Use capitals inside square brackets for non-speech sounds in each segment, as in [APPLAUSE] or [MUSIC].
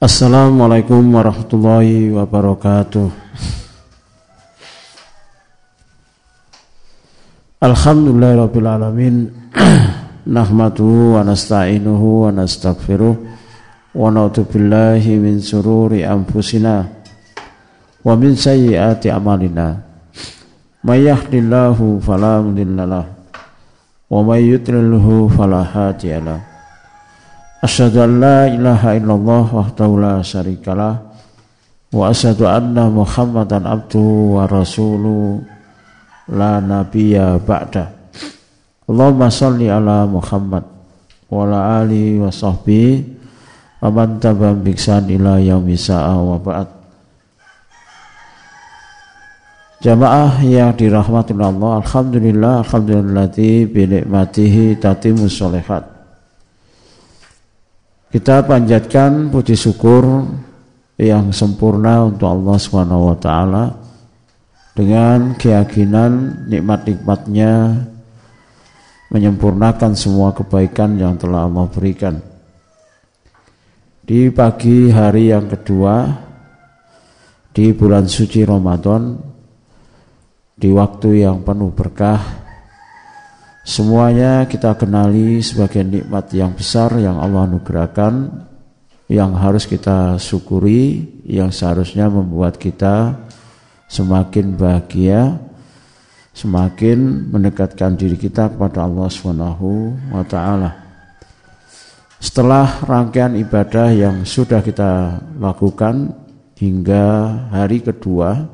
Assalamualaikum warahmatullahi wabarakatuh. Alhamdulillahirabbil alamin. [CLEARS THROAT] Nahmaduhu wa nasta'inuhu wa nastaghfiruh wa na'udzu billahi min sururi anfusina wa min sayyiati a'malina. May yahdihillahu fala mudhillalah wa may yudlilhu fala hadiyalah. Asyhadu an la ilaha illallah wahdahu la syarikalah wa asyhadu anna Muhammadan abduhu wa la nabiyya ba'da. Allahumma salli ala Muhammad wa ali wa sahbihi wa man tabi'ahum bi ila. Jamaah yang dirahmati Allah, alhamdulillah, alhamdulillah bi nikmatihi tatimus sholihat. Kita panjatkan puji syukur yang sempurna untuk Allah Subhanahu wa taala dengan keyakinan nikmat-nikmatnya menyempurnakan semua kebaikan yang telah Allah berikan. Di pagi hari yang kedua di bulan suci Ramadan di waktu yang penuh berkah Semuanya kita kenali sebagai nikmat yang besar yang Allah anugerahkan yang harus kita syukuri yang seharusnya membuat kita semakin bahagia semakin mendekatkan diri kita kepada Allah Subhanahu wa taala. Setelah rangkaian ibadah yang sudah kita lakukan hingga hari kedua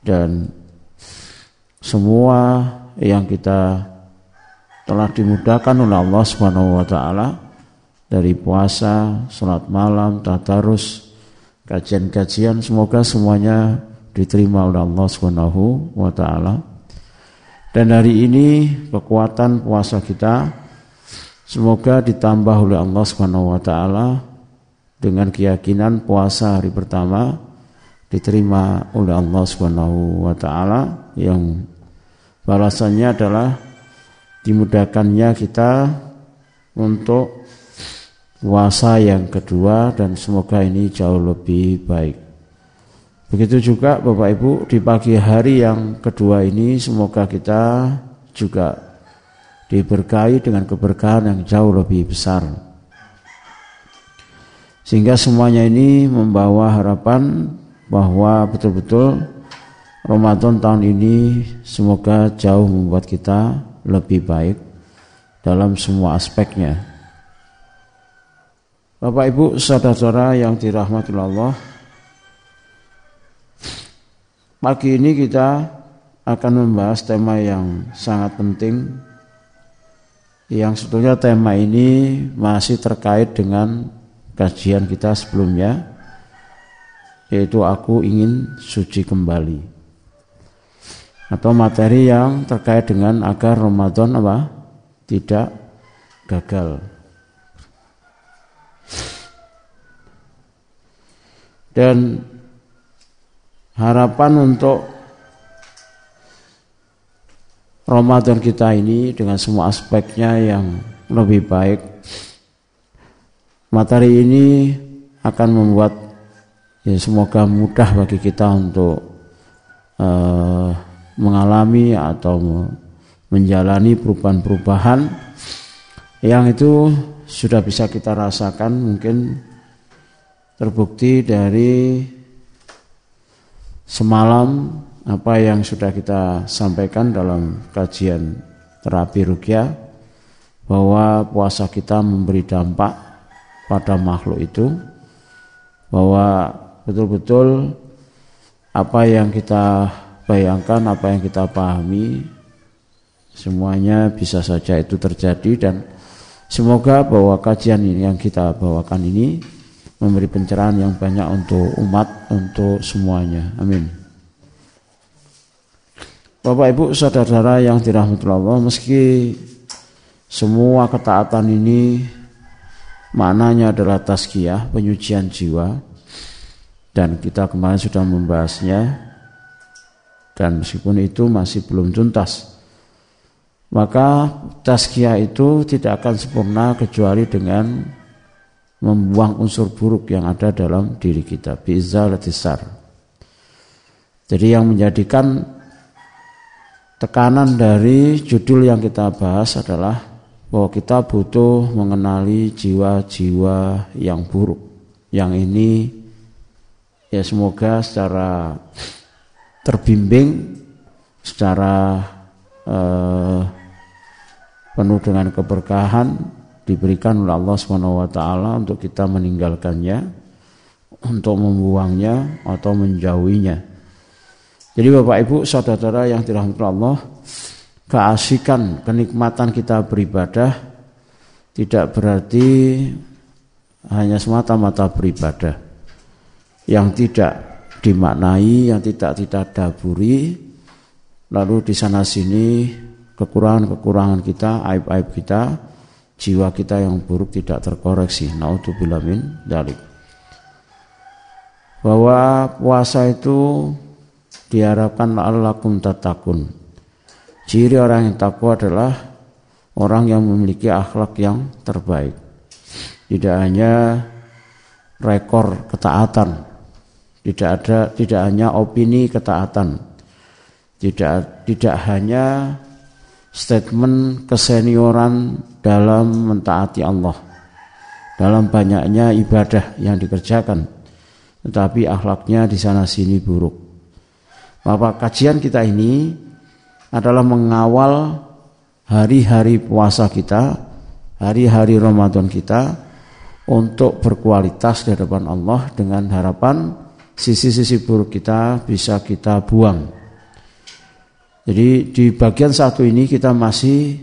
dan semua yang kita telah dimudahkan oleh Allah Subhanahu wa taala dari puasa, salat malam, tadarus, kajian-kajian semoga semuanya diterima oleh Allah Subhanahu wa taala. Dan hari ini kekuatan puasa kita semoga ditambah oleh Allah Subhanahu wa taala dengan keyakinan puasa hari pertama diterima oleh Allah Subhanahu wa taala yang balasannya adalah dimudahkannya kita untuk puasa yang kedua dan semoga ini jauh lebih baik. Begitu juga Bapak Ibu di pagi hari yang kedua ini semoga kita juga diberkahi dengan keberkahan yang jauh lebih besar. Sehingga semuanya ini membawa harapan bahwa betul-betul Ramadan tahun ini semoga jauh membuat kita lebih baik dalam semua aspeknya. Bapak Ibu saudara-saudara yang dirahmati Allah, pagi ini kita akan membahas tema yang sangat penting yang sebetulnya tema ini masih terkait dengan kajian kita sebelumnya yaitu aku ingin suci kembali atau materi yang terkait dengan agar Ramadan apa tidak gagal. Dan harapan untuk Ramadan kita ini dengan semua aspeknya yang lebih baik. Materi ini akan membuat ya semoga mudah bagi kita untuk uh, mengalami atau menjalani perubahan-perubahan yang itu sudah bisa kita rasakan mungkin terbukti dari semalam apa yang sudah kita sampaikan dalam kajian terapi rukyah bahwa puasa kita memberi dampak pada makhluk itu bahwa betul-betul apa yang kita bayangkan apa yang kita pahami semuanya bisa saja itu terjadi dan semoga bahwa kajian ini yang kita bawakan ini memberi pencerahan yang banyak untuk umat untuk semuanya. Amin. Bapak Ibu saudara-saudara yang dirahmati Allah meski semua ketaatan ini maknanya adalah tazkiyah penyucian jiwa dan kita kemarin sudah membahasnya dan meskipun itu masih belum tuntas. Maka tazkiyah itu tidak akan sempurna kecuali dengan membuang unsur buruk yang ada dalam diri kita. Biizalatisar jadi yang menjadikan tekanan dari judul yang kita bahas adalah bahwa kita butuh mengenali jiwa-jiwa yang buruk. Yang ini ya semoga secara terbimbing secara eh, penuh dengan keberkahan diberikan oleh Allah taala untuk kita meninggalkannya, untuk membuangnya atau menjauhinya. Jadi Bapak Ibu, saudara-saudara yang dirahmati Allah, keasikan, kenikmatan kita beribadah tidak berarti hanya semata-mata beribadah yang tidak dimaknai, yang tidak tidak daburi, lalu di sana sini kekurangan-kekurangan kita, aib-aib kita, jiwa kita yang buruk tidak terkoreksi. Naudzubillah min dalik. Bahwa puasa itu diharapkan la'allakum tatakun. Ciri orang yang takwa adalah orang yang memiliki akhlak yang terbaik. Tidak hanya rekor ketaatan, tidak ada tidak hanya opini ketaatan, tidak tidak hanya statement kesenioran dalam mentaati Allah. Dalam banyaknya ibadah yang dikerjakan. Tetapi akhlaknya di sana sini buruk. Bapak kajian kita ini adalah mengawal hari-hari puasa kita hari-hari Ramadan kita untuk berkualitas di hadapan Allah dengan harapan sisi-sisi buruk kita bisa kita buang jadi di bagian satu ini kita masih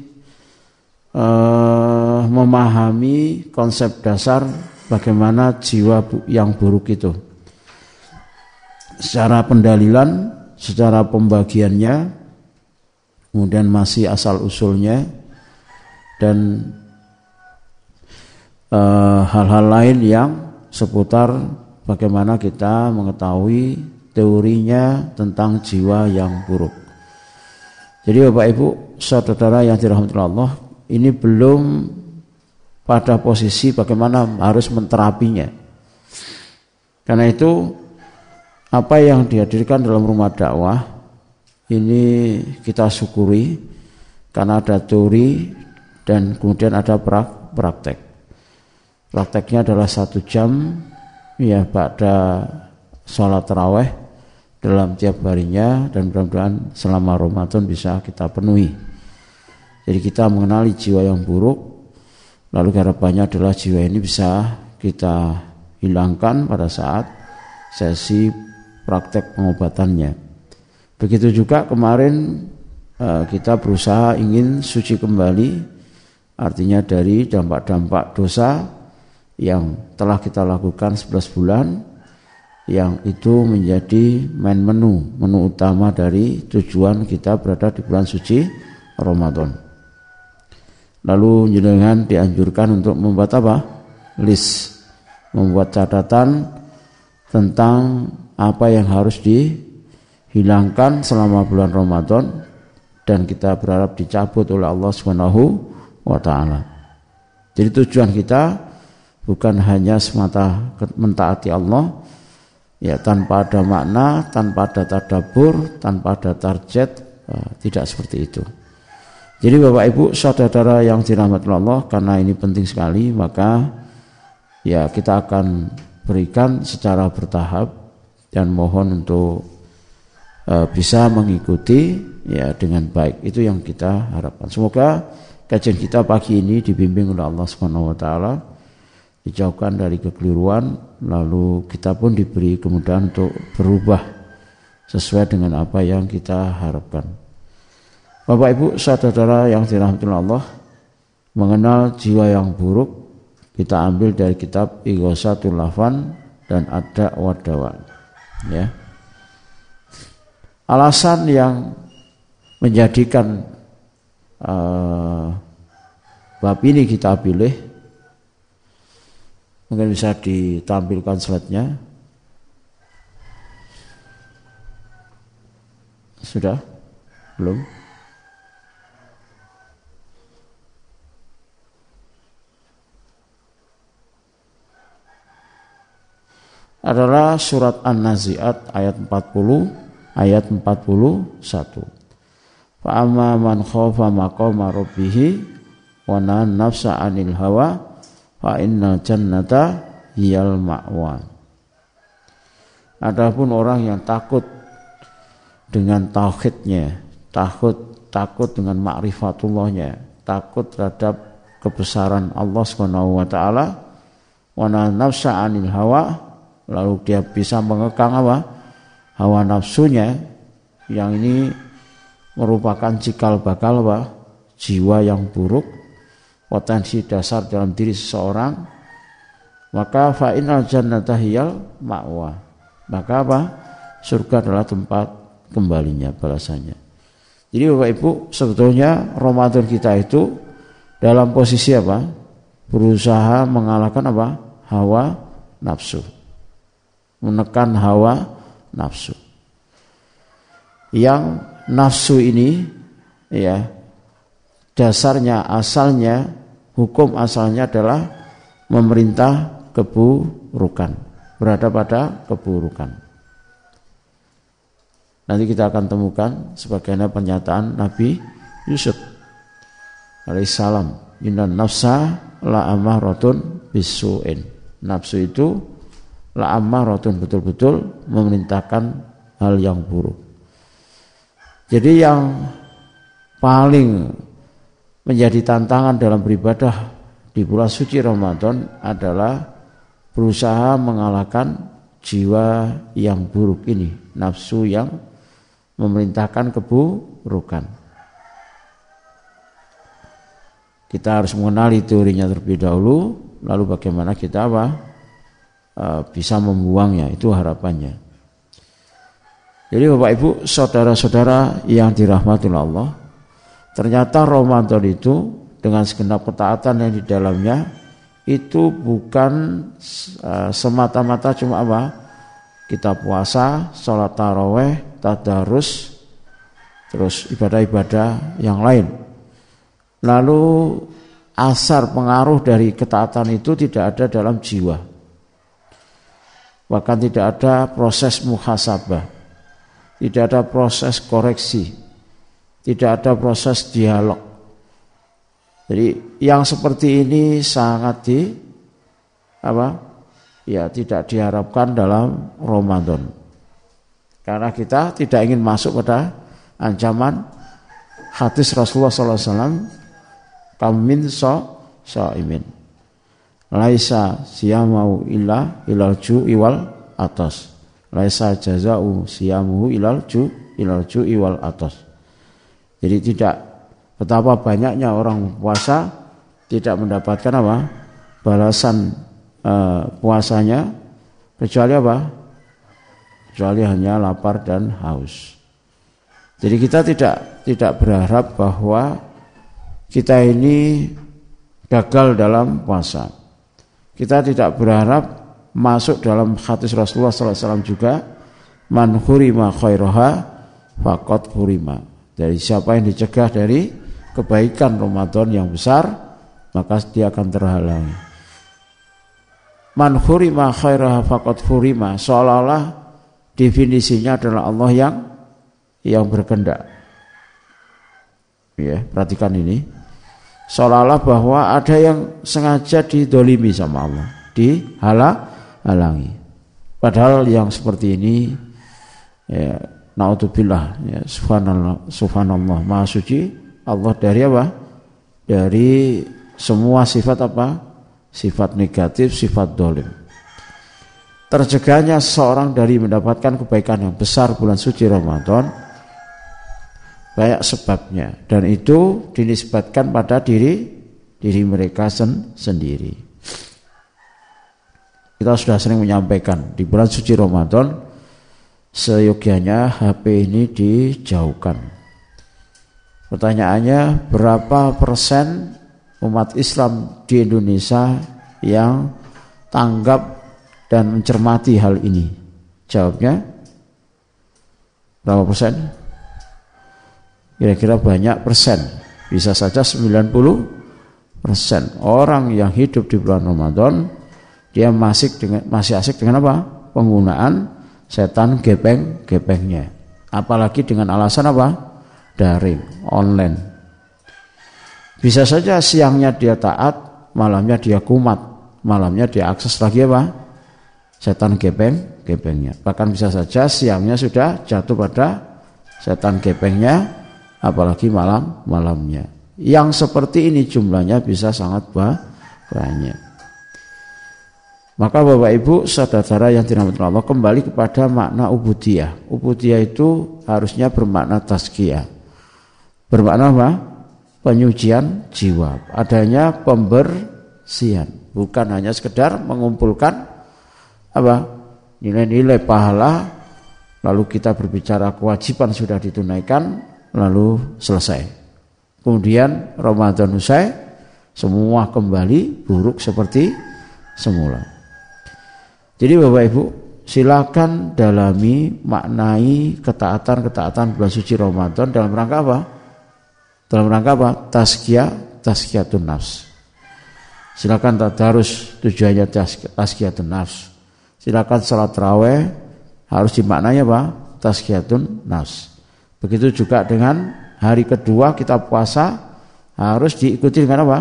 uh, memahami konsep dasar bagaimana jiwa yang buruk itu. Secara pendalilan, secara pembagiannya, kemudian masih asal usulnya dan eh, hal-hal uh, lain yang seputar bagaimana kita mengetahui teorinya tentang jiwa yang buruk. Jadi Bapak Ibu, saudara yang dirahmati Allah, ini belum pada posisi bagaimana harus menterapinya. Karena itu apa yang dihadirkan dalam rumah dakwah ini kita syukuri karena ada teori dan kemudian ada prak praktek. Prakteknya adalah satu jam ya pada sholat terawih dalam tiap harinya dan mudah-mudahan selama Ramadan bisa kita penuhi. Jadi kita mengenali jiwa yang buruk, lalu harapannya adalah jiwa ini bisa kita hilangkan pada saat sesi praktek pengobatannya. Begitu juga kemarin eh, kita berusaha ingin suci kembali, artinya dari dampak-dampak dosa yang telah kita lakukan 11 bulan yang itu menjadi main menu, menu utama dari tujuan kita berada di bulan suci Ramadan. Lalu jenengan dianjurkan untuk membuat apa? List, membuat catatan tentang apa yang harus dihilangkan selama bulan Ramadan dan kita berharap dicabut oleh Allah Subhanahu wa taala. Jadi tujuan kita bukan hanya semata mentaati Allah, ya tanpa ada makna, tanpa ada tadabur, tanpa ada target, uh, tidak seperti itu. Jadi Bapak Ibu, saudara-saudara yang dirahmati Allah, karena ini penting sekali, maka ya kita akan berikan secara bertahap dan mohon untuk uh, bisa mengikuti ya dengan baik. Itu yang kita harapkan. Semoga kajian kita pagi ini dibimbing oleh Allah Subhanahu wa taala dijauhkan dari kekeliruan lalu kita pun diberi kemudahan untuk berubah sesuai dengan apa yang kita harapkan. Bapak Ibu saudara yang dirahmati Allah mengenal jiwa yang buruk kita ambil dari kitab Ighosatul Lafan dan ada wadawan ya. Alasan yang menjadikan uh, bab ini kita pilih Mungkin bisa ditampilkan slide-nya. Sudah? Belum? adalah surat An-Nazi'at ayat 40 ayat 41. Fa amma man khafa maqama rabbih wa nafsa 'anil hawa fa innal jannata hiyal ma'wa. Adapun orang yang takut dengan tauhidnya, takut takut dengan makrifatullahnya, takut terhadap kebesaran Allah Subhanahu wa taala, wa nafsa 'anil hawa lalu dia bisa mengekang apa hawa nafsunya yang ini merupakan cikal bakal apa jiwa yang buruk potensi dasar dalam diri seseorang maka fa'inal jannata hiyal ma'wa. Maka apa? Surga adalah tempat kembalinya balasannya. Jadi Bapak Ibu sebetulnya Ramadan kita itu dalam posisi apa? Berusaha mengalahkan apa? Hawa nafsu. Menekan hawa nafsu. Yang nafsu ini ya dasarnya asalnya hukum asalnya adalah memerintah keburukan, berada pada keburukan. Nanti kita akan temukan sebagaimana pernyataan Nabi Yusuf alaihissalam. Inna nafsa la ammaratun bisu'in. Nafsu itu la ammaratun betul-betul memerintahkan hal yang buruk. Jadi yang paling menjadi tantangan dalam beribadah di bulan suci Ramadan adalah berusaha mengalahkan jiwa yang buruk ini, nafsu yang memerintahkan keburukan. Kita harus mengenali teorinya terlebih dahulu, lalu bagaimana kita apa? Eh, bisa membuangnya itu harapannya. Jadi Bapak Ibu, saudara-saudara yang dirahmati Allah, ternyata Ramadan itu dengan segenap ketaatan yang di dalamnya itu bukan uh, semata-mata cuma apa? Kita puasa, sholat taraweh, tadarus, terus ibadah-ibadah yang lain. Lalu asar pengaruh dari ketaatan itu tidak ada dalam jiwa bahkan tidak ada proses muhasabah, tidak ada proses koreksi, tidak ada proses dialog. Jadi yang seperti ini sangat di apa? Ya tidak diharapkan dalam Ramadan. Karena kita tidak ingin masuk pada ancaman hadis Rasulullah SAW kamin so so imin laisa siyamau illa ilal ju iwal atas laisa jazau siyamuhu ilal ju ilal ju iwal atas jadi tidak betapa banyaknya orang puasa tidak mendapatkan apa? Balasan uh, puasanya. Kecuali apa? Kecuali hanya lapar dan haus. Jadi kita tidak tidak berharap bahwa kita ini gagal dalam puasa. Kita tidak berharap masuk dalam hadis Rasulullah SAW juga man hurima khairaha fakot hurima. Dari siapa yang dicegah dari kebaikan Ramadan yang besar maka dia akan terhalangi. Man hurima khairaha fakot hurima seolah-olah definisinya adalah Allah yang yang berkendak. Ya, perhatikan ini seolah-olah bahwa ada yang sengaja didolimi sama Allah, dihalangi. Padahal yang seperti ini, ya, naudzubillah, ya, subhanallah, subhanallah, maha suci Allah dari apa? Dari semua sifat apa? Sifat negatif, sifat dolim. Terjegahnya seorang dari mendapatkan kebaikan yang besar bulan suci Ramadan banyak sebabnya dan itu dinisbatkan pada diri diri mereka sen, sendiri. Kita sudah sering menyampaikan di bulan suci Ramadan seyogianya HP ini dijauhkan. Pertanyaannya berapa persen umat Islam di Indonesia yang tanggap dan mencermati hal ini? Jawabnya berapa persen? kira-kira banyak persen bisa saja 90 persen orang yang hidup di bulan Ramadan dia masih dengan masih asik dengan apa Penggunaan setan gepeng-gepengnya. Apalagi dengan alasan apa? Daring, online. Bisa saja siangnya dia taat, malamnya dia kumat, malamnya dia akses lagi apa? Setan gepeng, gepengnya. Bahkan bisa saja siangnya sudah jatuh pada setan gepengnya, apalagi malam malamnya. Yang seperti ini jumlahnya bisa sangat banyak. Maka Bapak Ibu saudara yang dirahmati Allah kembali kepada makna ubudiyah. Ubudiyah itu harusnya bermakna tazkiyah. Bermakna apa? Penyucian jiwa. Adanya pembersihan. Bukan hanya sekedar mengumpulkan apa? Nilai-nilai pahala lalu kita berbicara kewajiban sudah ditunaikan lalu selesai. Kemudian Ramadan usai semua kembali buruk seperti semula. Jadi Bapak Ibu, silakan dalami, maknai ketaatan-ketaatan bulan suci Ramadan dalam rangka apa? Dalam rangka apa? Tazkiyah, tazkiyatun nafs. Silakan tadarus tujuannya tazkiyatun nafs. Silakan salat raweh harus dimaknai apa? Tazkiyatun nafs. Begitu juga dengan hari kedua kita puasa harus diikuti dengan apa?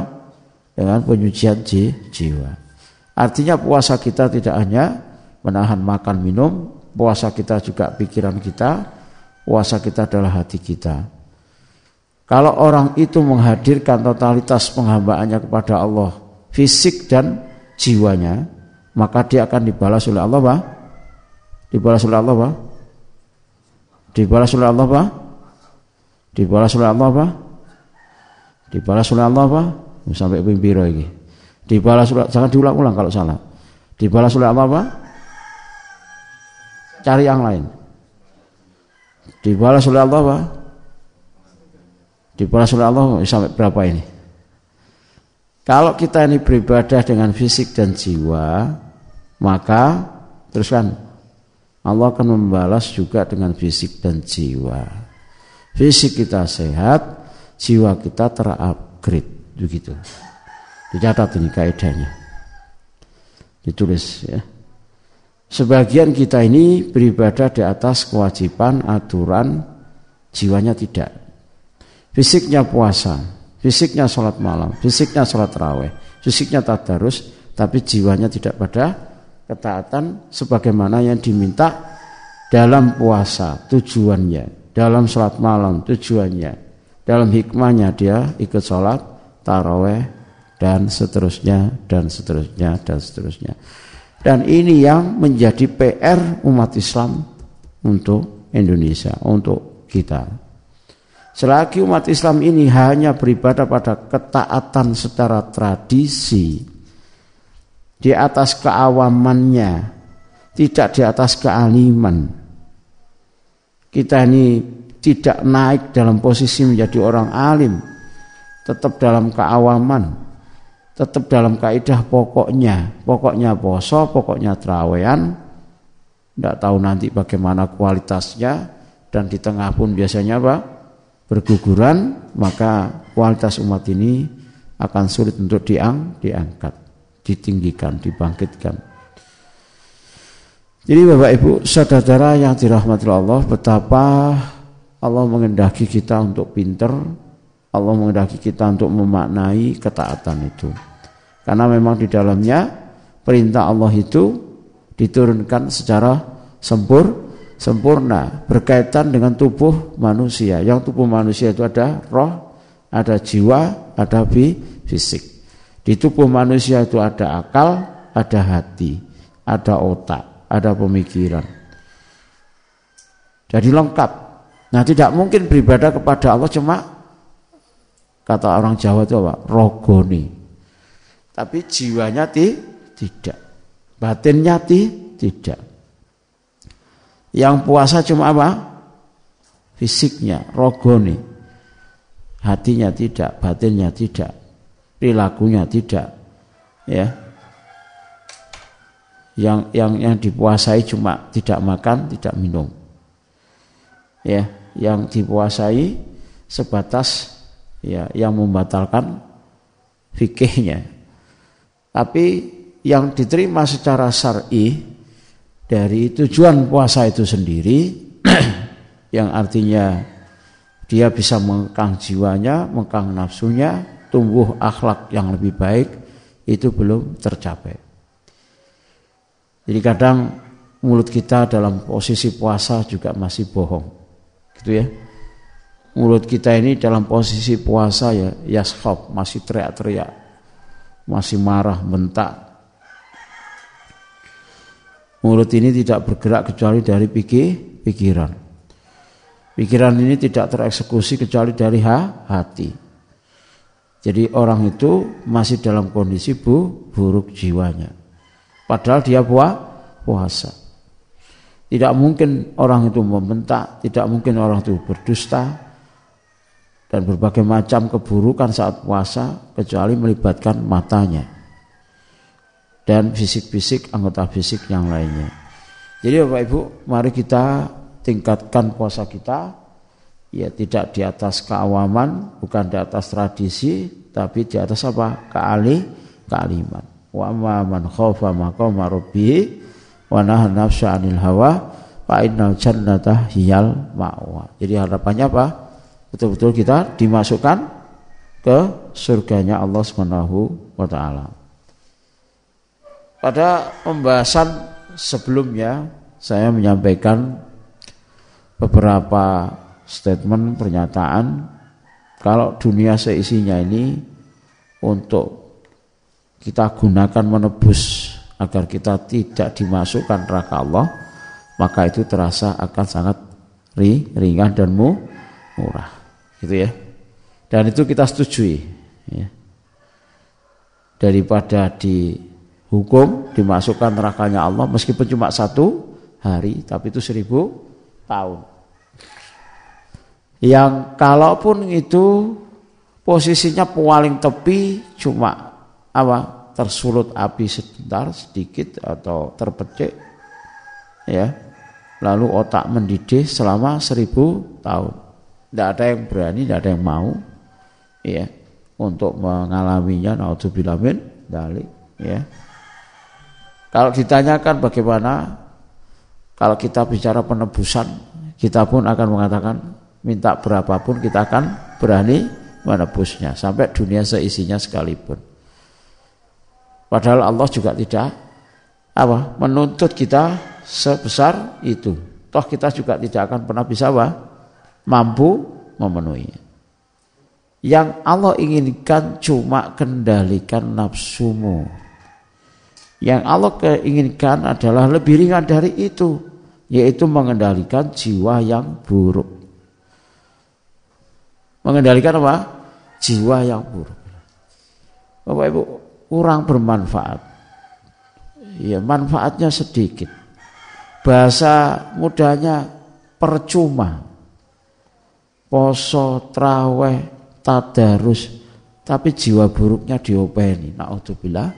Dengan penyucian jiwa. Artinya puasa kita tidak hanya menahan makan minum, puasa kita juga pikiran kita, puasa kita adalah hati kita. Kalau orang itu menghadirkan totalitas penghambaannya kepada Allah, fisik dan jiwanya, maka dia akan dibalas oleh Allah, Pak. Dibalas oleh Allah, Pak. Dibalas oleh Allah, Pak. Dibalas oleh Allah, Pak. Dibalas oleh Allah, Pak. Sampai pimpiro ini. Dibalas jangan diulang-ulang kalau salah. Dibalas oleh apa apa? Cari yang lain. Dibalas oleh Allah apa? Dibalas oleh Allah sampai berapa ini? Kalau kita ini beribadah dengan fisik dan jiwa, maka teruskan Allah akan membalas juga dengan fisik dan jiwa. Fisik kita sehat, jiwa kita terupgrade begitu. Dicatat ini kaidahnya. Ditulis ya. Sebagian kita ini beribadah di atas kewajiban, aturan, jiwanya tidak. Fisiknya puasa, fisiknya sholat malam, fisiknya sholat raweh, fisiknya tadarus, tapi jiwanya tidak pada ketaatan sebagaimana yang diminta dalam puasa tujuannya, dalam sholat malam tujuannya, dalam hikmahnya dia ikut sholat taraweh dan seterusnya dan seterusnya dan seterusnya. Dan ini yang menjadi PR umat Islam untuk Indonesia, untuk kita. Selagi umat Islam ini hanya beribadah pada ketaatan secara tradisi di atas keawamannya, tidak di atas kealiman. Kita ini tidak naik dalam posisi menjadi orang alim, tetap dalam keawaman, tetap dalam kaidah pokoknya, pokoknya poso, pokoknya terawean, tidak tahu nanti bagaimana kualitasnya dan di tengah pun biasanya apa berguguran, maka kualitas umat ini akan sulit untuk diang, diangkat, ditinggikan, dibangkitkan. Jadi Bapak Ibu saudara yang dirahmati Allah betapa Allah mengendaki kita untuk pinter Allah mengendaki kita untuk memaknai ketaatan itu. Karena memang di dalamnya perintah Allah itu diturunkan secara sempur sempurna berkaitan dengan tubuh manusia. Yang tubuh manusia itu ada roh, ada jiwa, ada fisik. Di tubuh manusia itu ada akal, ada hati, ada otak, ada pemikiran. Jadi lengkap. Nah tidak mungkin beribadah kepada Allah cuma kata orang Jawa itu apa? Rogoni tapi jiwanya ti, tidak. Batinnya ti, tidak. Yang puasa cuma apa? Fisiknya, rogoni. Hatinya tidak, batinnya tidak. Perilakunya tidak. Ya. Yang yang yang dipuasai cuma tidak makan, tidak minum. Ya, yang dipuasai sebatas ya yang membatalkan fikihnya tapi yang diterima secara syar'i dari tujuan puasa itu sendiri [CLEARS THROAT] yang artinya dia bisa mengkang jiwanya, mengkang nafsunya, tumbuh akhlak yang lebih baik itu belum tercapai. Jadi kadang mulut kita dalam posisi puasa juga masih bohong. Gitu ya. Mulut kita ini dalam posisi puasa ya yashab, masih teriak-teriak. Masih marah, bentak. Mulut ini tidak bergerak kecuali dari pikir, pikiran. Pikiran ini tidak tereksekusi kecuali dari ha, hati. Jadi orang itu masih dalam kondisi bu, buruk jiwanya. Padahal dia puah, puasa. Tidak mungkin orang itu membentak, tidak mungkin orang itu berdusta dan berbagai macam keburukan saat puasa kecuali melibatkan matanya dan fisik-fisik anggota fisik yang lainnya. Jadi Bapak Ibu, mari kita tingkatkan puasa kita ya tidak di atas keawaman, bukan di atas tradisi, tapi di atas apa? Keali, kealiman. Wa ma man khafa maqama rabbih wa nafsa 'anil hawa fa innal jannata hiyal ma'wa. Jadi harapannya apa? Betul-betul kita dimasukkan ke surganya Allah Subhanahu wa taala. Pada pembahasan sebelumnya saya menyampaikan beberapa statement pernyataan kalau dunia seisinya ini untuk kita gunakan menebus agar kita tidak dimasukkan neraka Allah maka itu terasa akan sangat ringan dan murah gitu ya. Dan itu kita setujui ya. daripada dihukum dimasukkan nerakanya Allah meskipun cuma satu hari tapi itu seribu tahun. Yang kalaupun itu posisinya paling tepi cuma apa tersulut api sebentar sedikit atau terpecik ya. Lalu otak mendidih selama seribu tahun tidak ada yang berani tidak ada yang mau ya untuk mengalaminya naudzubillah min dalik ya kalau ditanyakan bagaimana kalau kita bicara penebusan kita pun akan mengatakan minta berapapun kita akan berani menebusnya sampai dunia seisinya sekalipun. Padahal Allah juga tidak apa menuntut kita sebesar itu. Toh kita juga tidak akan pernah bisa apa? Mampu memenuhinya. Yang Allah inginkan cuma kendalikan nafsumu. Yang Allah inginkan adalah lebih ringan dari itu, yaitu mengendalikan jiwa yang buruk. Mengendalikan apa? Jiwa yang buruk. Bapak Ibu, kurang bermanfaat. Ya, manfaatnya sedikit. Bahasa mudahnya percuma. Poso, traweh, tadarus, tapi jiwa buruknya diopeni. Naudzubillah.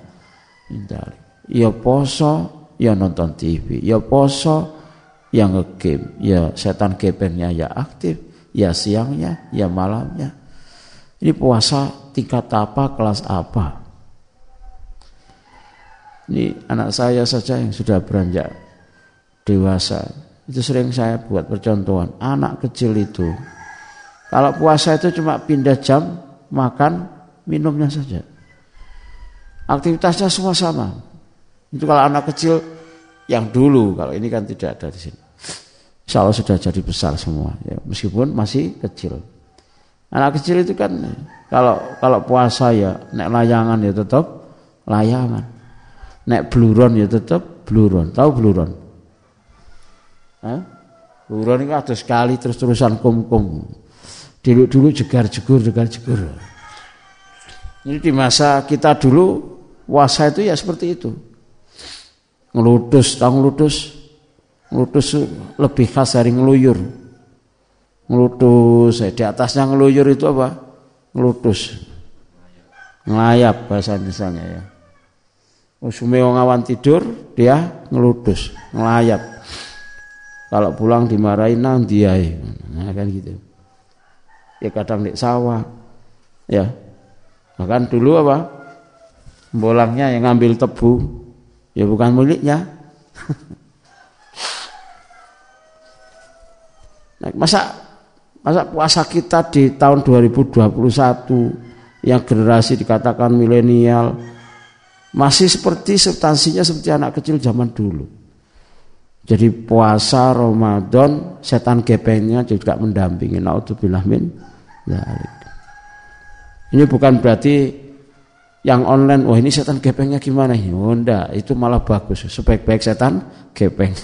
Ya poso, ya nonton TV. Ya poso, ya ngegame. Ya setan gepengnya ya aktif ya siangnya, ya malamnya. Ini puasa tingkat apa, kelas apa? Ini anak saya saja yang sudah beranjak dewasa. Itu sering saya buat percontohan. Anak kecil itu, kalau puasa itu cuma pindah jam, makan, minumnya saja. Aktivitasnya semua sama. Itu kalau anak kecil yang dulu, kalau ini kan tidak ada di sini. Insya Allah sudah jadi besar semua ya, meskipun masih kecil anak kecil itu kan kalau kalau puasa ya nek layangan ya tetap layangan nek bluron ya tetap bluron tahu bluron Hah? bluron itu ada sekali terus-terusan kum-kum dulu-dulu jegar-jegur jegar-jegur ini di masa kita dulu puasa itu ya seperti itu ngeludus tahu ngeludus Ngelutus lebih khas dari ngeluyur. Ngelutus, eh, di atasnya ngeluyur itu apa? Ngelutus. Ngelayap bahasa misalnya ya. Usume ngawan tidur, dia ngelutus, ngelayap. Kalau pulang dimarahin nang dia, nah, kan gitu ya kadang di sawah. Ya. Bahkan dulu apa? Bolangnya yang ngambil tebu. Ya bukan miliknya. [LAUGHS] Nah, masa masa puasa kita di tahun 2021 yang generasi dikatakan milenial masih seperti substansinya seperti anak kecil zaman dulu. Jadi puasa Ramadan setan gepengnya juga mendampingi. Nauzubillah min ini bukan berarti yang online, wah ini setan gepengnya gimana? Oh enggak, itu malah bagus. Sebaik-baik setan gepeng. [LAUGHS]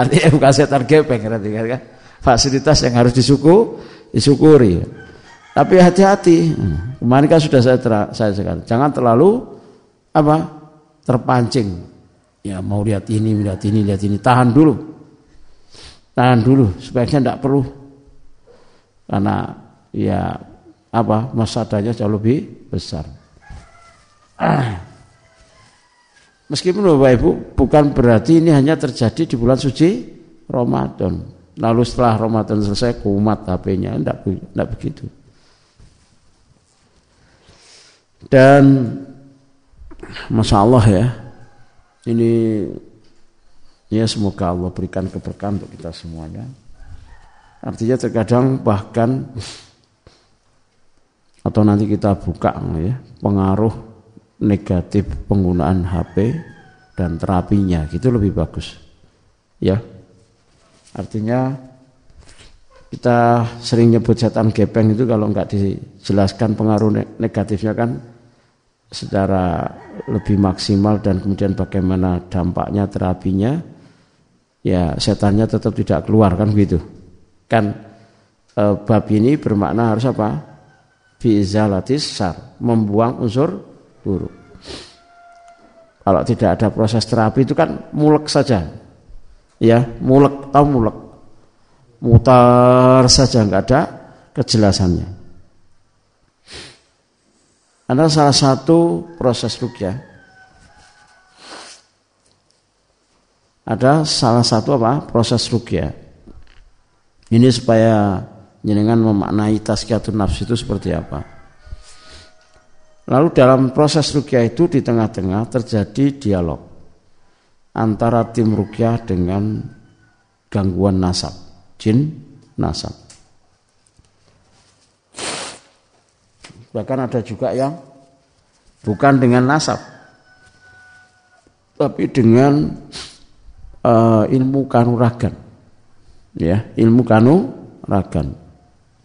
Artinya bukan setan gepeng kan? Fasilitas yang harus disuku, disyukuri. Tapi hati-hati. Kemarin kan sudah saya ter, saya sekali. Jangan terlalu apa? terpancing. Ya mau lihat ini, lihat ini, lihat ini. Tahan dulu. Tahan dulu. Sebaiknya tidak perlu. Karena ya apa masadanya jauh lebih besar. [CLEARS THROAT] Meskipun Bapak Ibu bukan berarti ini hanya terjadi di bulan suci Ramadan. Lalu setelah Ramadan selesai kumat HP-nya, tidak begitu. Dan Masya Allah ya Ini Ya semoga Allah berikan keberkahan untuk kita semuanya Artinya terkadang bahkan Atau nanti kita buka ya Pengaruh negatif penggunaan HP Dan terapinya Gitu lebih bagus. Ya. Artinya kita sering nyebut setan gepeng itu kalau nggak dijelaskan pengaruh negatifnya kan secara lebih maksimal dan kemudian bagaimana dampaknya terapinya ya setannya tetap tidak keluar kan begitu kan e, bab ini bermakna harus apa biizalatis sar membuang unsur buruk kalau tidak ada proses terapi itu kan mulek saja ya mulek tahu mulek mutar saja nggak ada kejelasannya. Ada salah satu proses rukyah. Ada salah satu apa? Proses rukyah. Ini supaya jenengan memaknai tazkiyatun nafs itu seperti apa. Lalu dalam proses rukyah itu di tengah-tengah terjadi dialog antara tim rukyah dengan gangguan nasab jin nasab. Bahkan ada juga yang bukan dengan nasab, tapi dengan uh, ilmu kanuragan. Ya, ilmu kanuragan.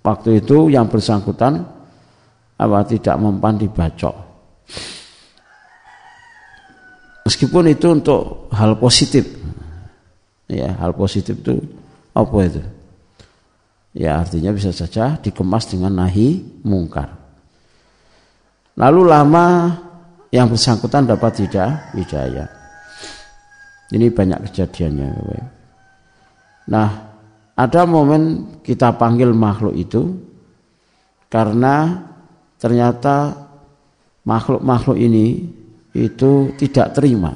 Waktu itu yang bersangkutan apa tidak mempan dibacok. Meskipun itu untuk hal positif. Ya, hal positif itu apa itu? Ya artinya bisa saja dikemas dengan nahi mungkar. Lalu lama yang bersangkutan dapat tidak hidayah. Ini banyak kejadiannya. Nah, ada momen kita panggil makhluk itu karena ternyata makhluk-makhluk ini itu tidak terima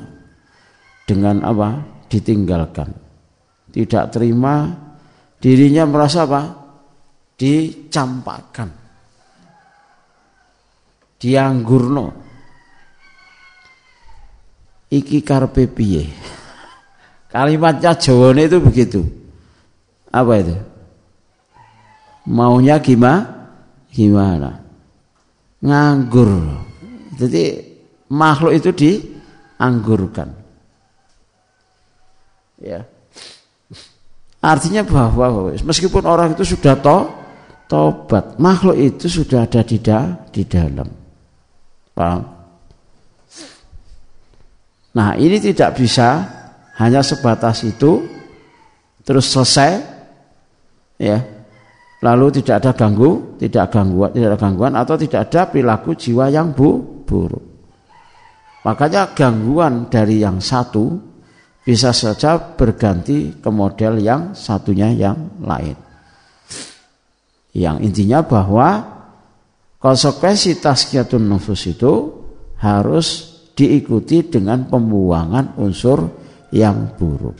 dengan apa? ditinggalkan. Tidak terima dirinya merasa apa? dicampakkan. Dianggurno. Iki karpe piye? [LAUGHS] Kalimatnya jawane itu begitu apa itu? Maunya gimana gimana? Nganggur. Jadi makhluk itu dianggurkan. Ya. Artinya bahwa meskipun orang itu sudah to, tobat, makhluk itu sudah ada di, da, di dalam. Paham? Nah ini tidak bisa hanya sebatas itu terus selesai ya lalu tidak ada ganggu tidak gangguan tidak ada gangguan atau tidak ada perilaku jiwa yang bu, buruk makanya gangguan dari yang satu bisa saja berganti ke model yang satunya yang lain. Yang intinya bahwa konsekuensi tazkiyatun nufus itu harus diikuti dengan pembuangan unsur yang buruk.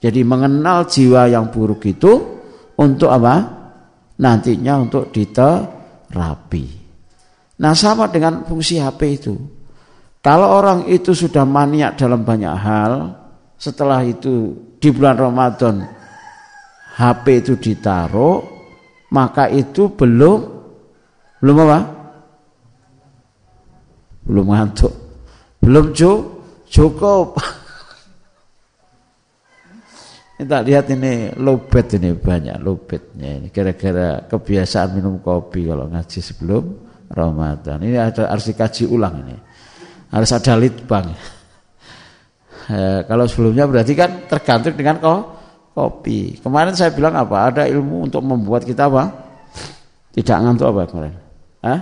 Jadi mengenal jiwa yang buruk itu untuk apa? Nantinya untuk diterapi. Nah sama dengan fungsi HP itu. Kalau orang itu sudah maniak dalam banyak hal, setelah itu di bulan Ramadan HP itu ditaruh, maka itu belum belum apa? Belum ngantuk. Belum cukup. [LAUGHS] Kita lihat ini lobet ini banyak lobetnya ini gara-gara kebiasaan minum kopi kalau ngaji sebelum Ramadan. Ini ada harus dikaji ulang ini. Harus ada litbang. [LAUGHS] Eh, kalau sebelumnya berarti kan tergantung dengan ko kopi. Kemarin saya bilang apa? Ada ilmu untuk membuat kita apa? Tidak ngantuk apa kemarin? Hah?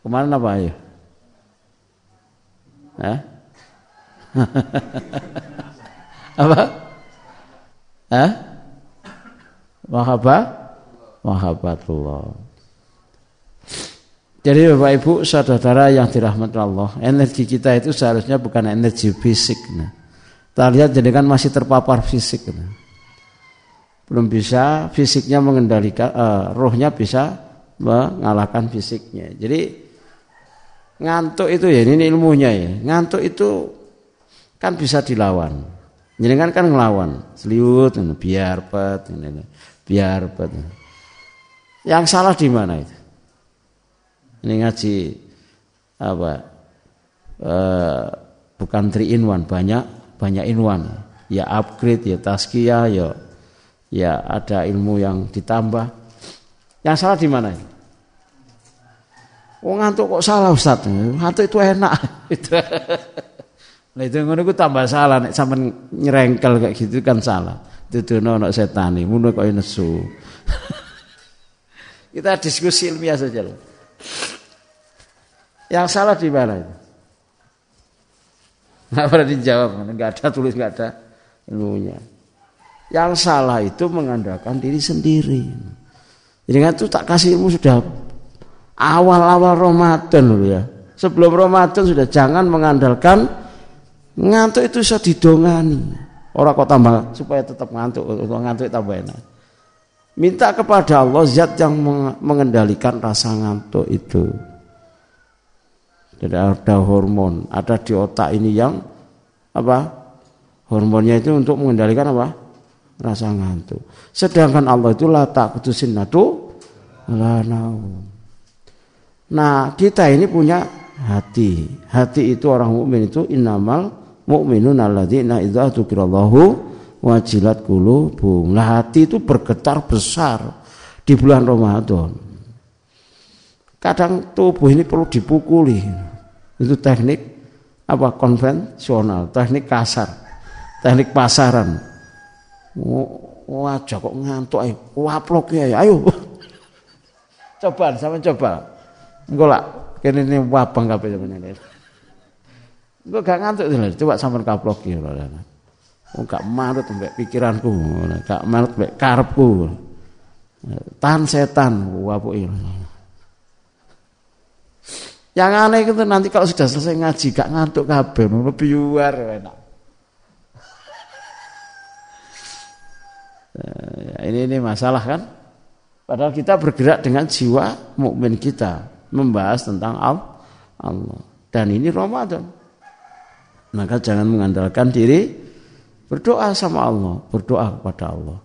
Kemarin apa ya? Hah? [LAUGHS] Apa? Hah? Mahabbah? Mahabbatullah. Jadi Bapak Ibu saudara yang dirahmati Allah, energi kita itu seharusnya bukan energi fisik. Nah. Kita lihat jadi kan masih terpapar fisik. Nah. Belum bisa fisiknya mengendalikan, uh, rohnya bisa mengalahkan fisiknya. Jadi ngantuk itu ya, ini ilmunya ya. Ngantuk itu kan bisa dilawan. Jenengan kan ngelawan, seliut, biar pet, biar pet. Yang salah di mana itu? Ini ngaji apa? Uh, bukan three in one, banyak banyak in one. Ya upgrade, ya taskia, ya ya ada ilmu yang ditambah. Yang salah di mana? Oh ngantuk kok salah Ustaz? Ngantuk itu enak. [LAUGHS] Nah itu ngono tambah salah nek sampean nyerengkel kayak gitu kan salah. Dudono ana setane, ngono kok nesu. [LAUGHS] Kita diskusi ilmiah saja loh. Yang salah di mana itu? Nggak pernah dijawab, nggak ada tulis nggak ada ilmunya. Yang salah itu mengandalkan diri sendiri. Jadi kan itu tak kasih ilmu sudah awal-awal Ramadan loh ya. Sebelum Ramadan sudah jangan mengandalkan Ngantuk itu bisa didongani. Orang kok tambah supaya tetap ngantuk, kalau ngantuk tambah enak. Minta kepada Allah zat yang mengendalikan rasa ngantuk itu. Jadi ada hormon, ada di otak ini yang apa? Hormonnya itu untuk mengendalikan apa? Rasa ngantuk. Sedangkan Allah itu la taqutusin natu Nah, kita ini punya hati. Hati itu orang mukmin itu innamal mukminun alladzina idza dzukirallahu wajilat qulubuhum. Lah hati itu bergetar besar di bulan Ramadan. Kadang tubuh ini perlu dipukuli. Itu teknik apa konvensional, teknik kasar, teknik pasaran. Wajah kok ngantuk ayo, waplok ya, ayo. [LAUGHS] coba, sama coba. Enggak lah, kene ini wabang kabeh sebenarnya. Gue gak ngantuk tuh, coba sampean kaplok ya lho. Oh gak manut mbek pikiranku, gak manut mbek karepku. Tan setan wapuki. Yang aneh itu nanti kalau sudah selesai ngaji gak ngantuk kabeh, lebih luar enak. Ya, ini ini masalah kan? Padahal kita bergerak dengan jiwa mukmin kita membahas tentang Allah. Dan ini Ramadan. Maka jangan mengandalkan diri, berdoa sama Allah, berdoa kepada Allah.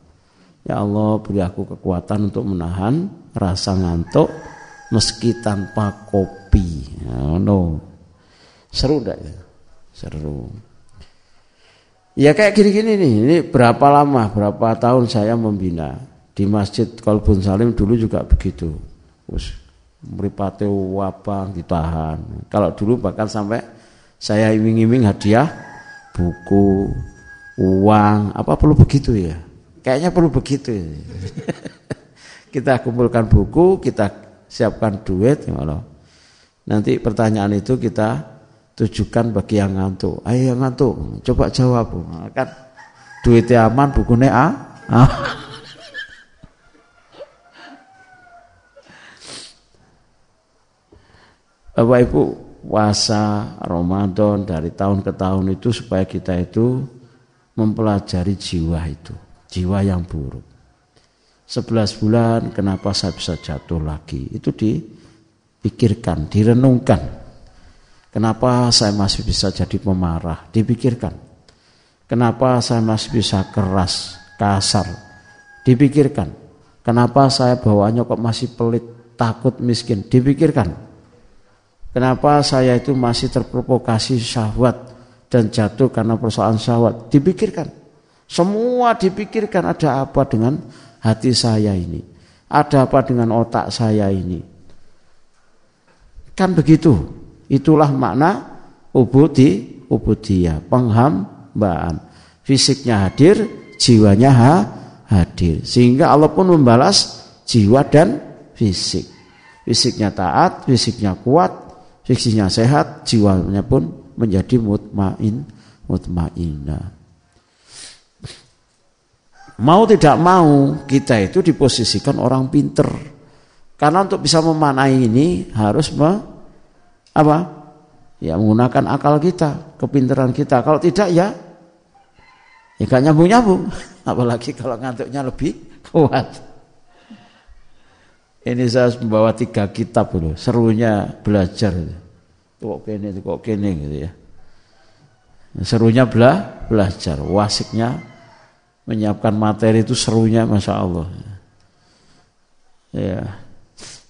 Ya Allah beri aku kekuatan untuk menahan rasa ngantuk meski tanpa kopi. Ya, no. Seru enggak ya? Seru. Ya kayak gini-gini nih, ini berapa lama, berapa tahun saya membina di Masjid Kolbun Salim dulu juga begitu. Us, meripate wabang ditahan. Kalau dulu bahkan sampai saya iming-iming hadiah buku, uang, apa perlu begitu ya? Kayaknya perlu begitu. Ya. [LAUGHS] kita kumpulkan buku, kita siapkan duit, ya nanti pertanyaan itu kita tujukan bagi yang ngantuk. Ayo yang ngantuk, coba jawab. Kan duitnya aman, bukunya A. [LAUGHS] Bapak Ibu puasa Ramadan dari tahun ke tahun itu supaya kita itu mempelajari jiwa itu, jiwa yang buruk. 11 bulan kenapa saya bisa jatuh lagi? Itu dipikirkan, direnungkan. Kenapa saya masih bisa jadi pemarah? Dipikirkan. Kenapa saya masih bisa keras, kasar? Dipikirkan. Kenapa saya bawaannya kok masih pelit, takut, miskin? Dipikirkan. Kenapa saya itu masih terprovokasi syahwat dan jatuh karena persoalan syahwat? Dipikirkan. Semua dipikirkan ada apa dengan hati saya ini. Ada apa dengan otak saya ini. Kan begitu. Itulah makna ubudi, ubudiyah, penghambaan. Fisiknya hadir, jiwanya ha, hadir. Sehingga Allah pun membalas jiwa dan fisik. Fisiknya taat, fisiknya kuat, fisiknya sehat, jiwanya pun menjadi mutmain, mutmainah. Mau tidak mau kita itu diposisikan orang pinter. Karena untuk bisa memanai ini harus me, apa? Ya menggunakan akal kita, kepinteran kita. Kalau tidak ya ya gak nyambung-nyambung. [LAUGHS] Apalagi kalau ngantuknya lebih kuat. Ini saya membawa tiga kitab dulu, serunya belajar. Kok kene, kok kene gitu ya. Serunya bela, belajar, wasiknya menyiapkan materi itu serunya Masya Allah. Ya.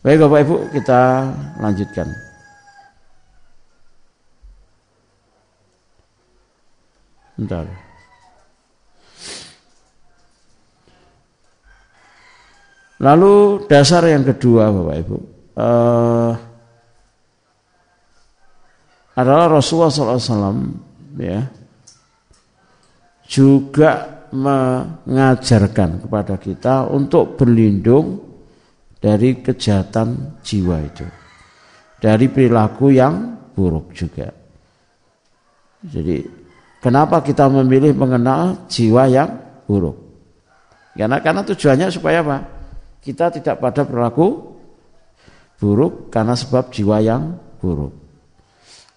Baik Bapak Ibu kita lanjutkan. Bentar. Lalu dasar yang kedua Bapak Ibu uh, adalah Rasulullah SAW ya juga mengajarkan kepada kita untuk berlindung dari kejahatan jiwa itu. Dari perilaku yang buruk juga. Jadi kenapa kita memilih mengenal jiwa yang buruk? Karena karena tujuannya supaya apa? Kita tidak pada perilaku buruk karena sebab jiwa yang buruk.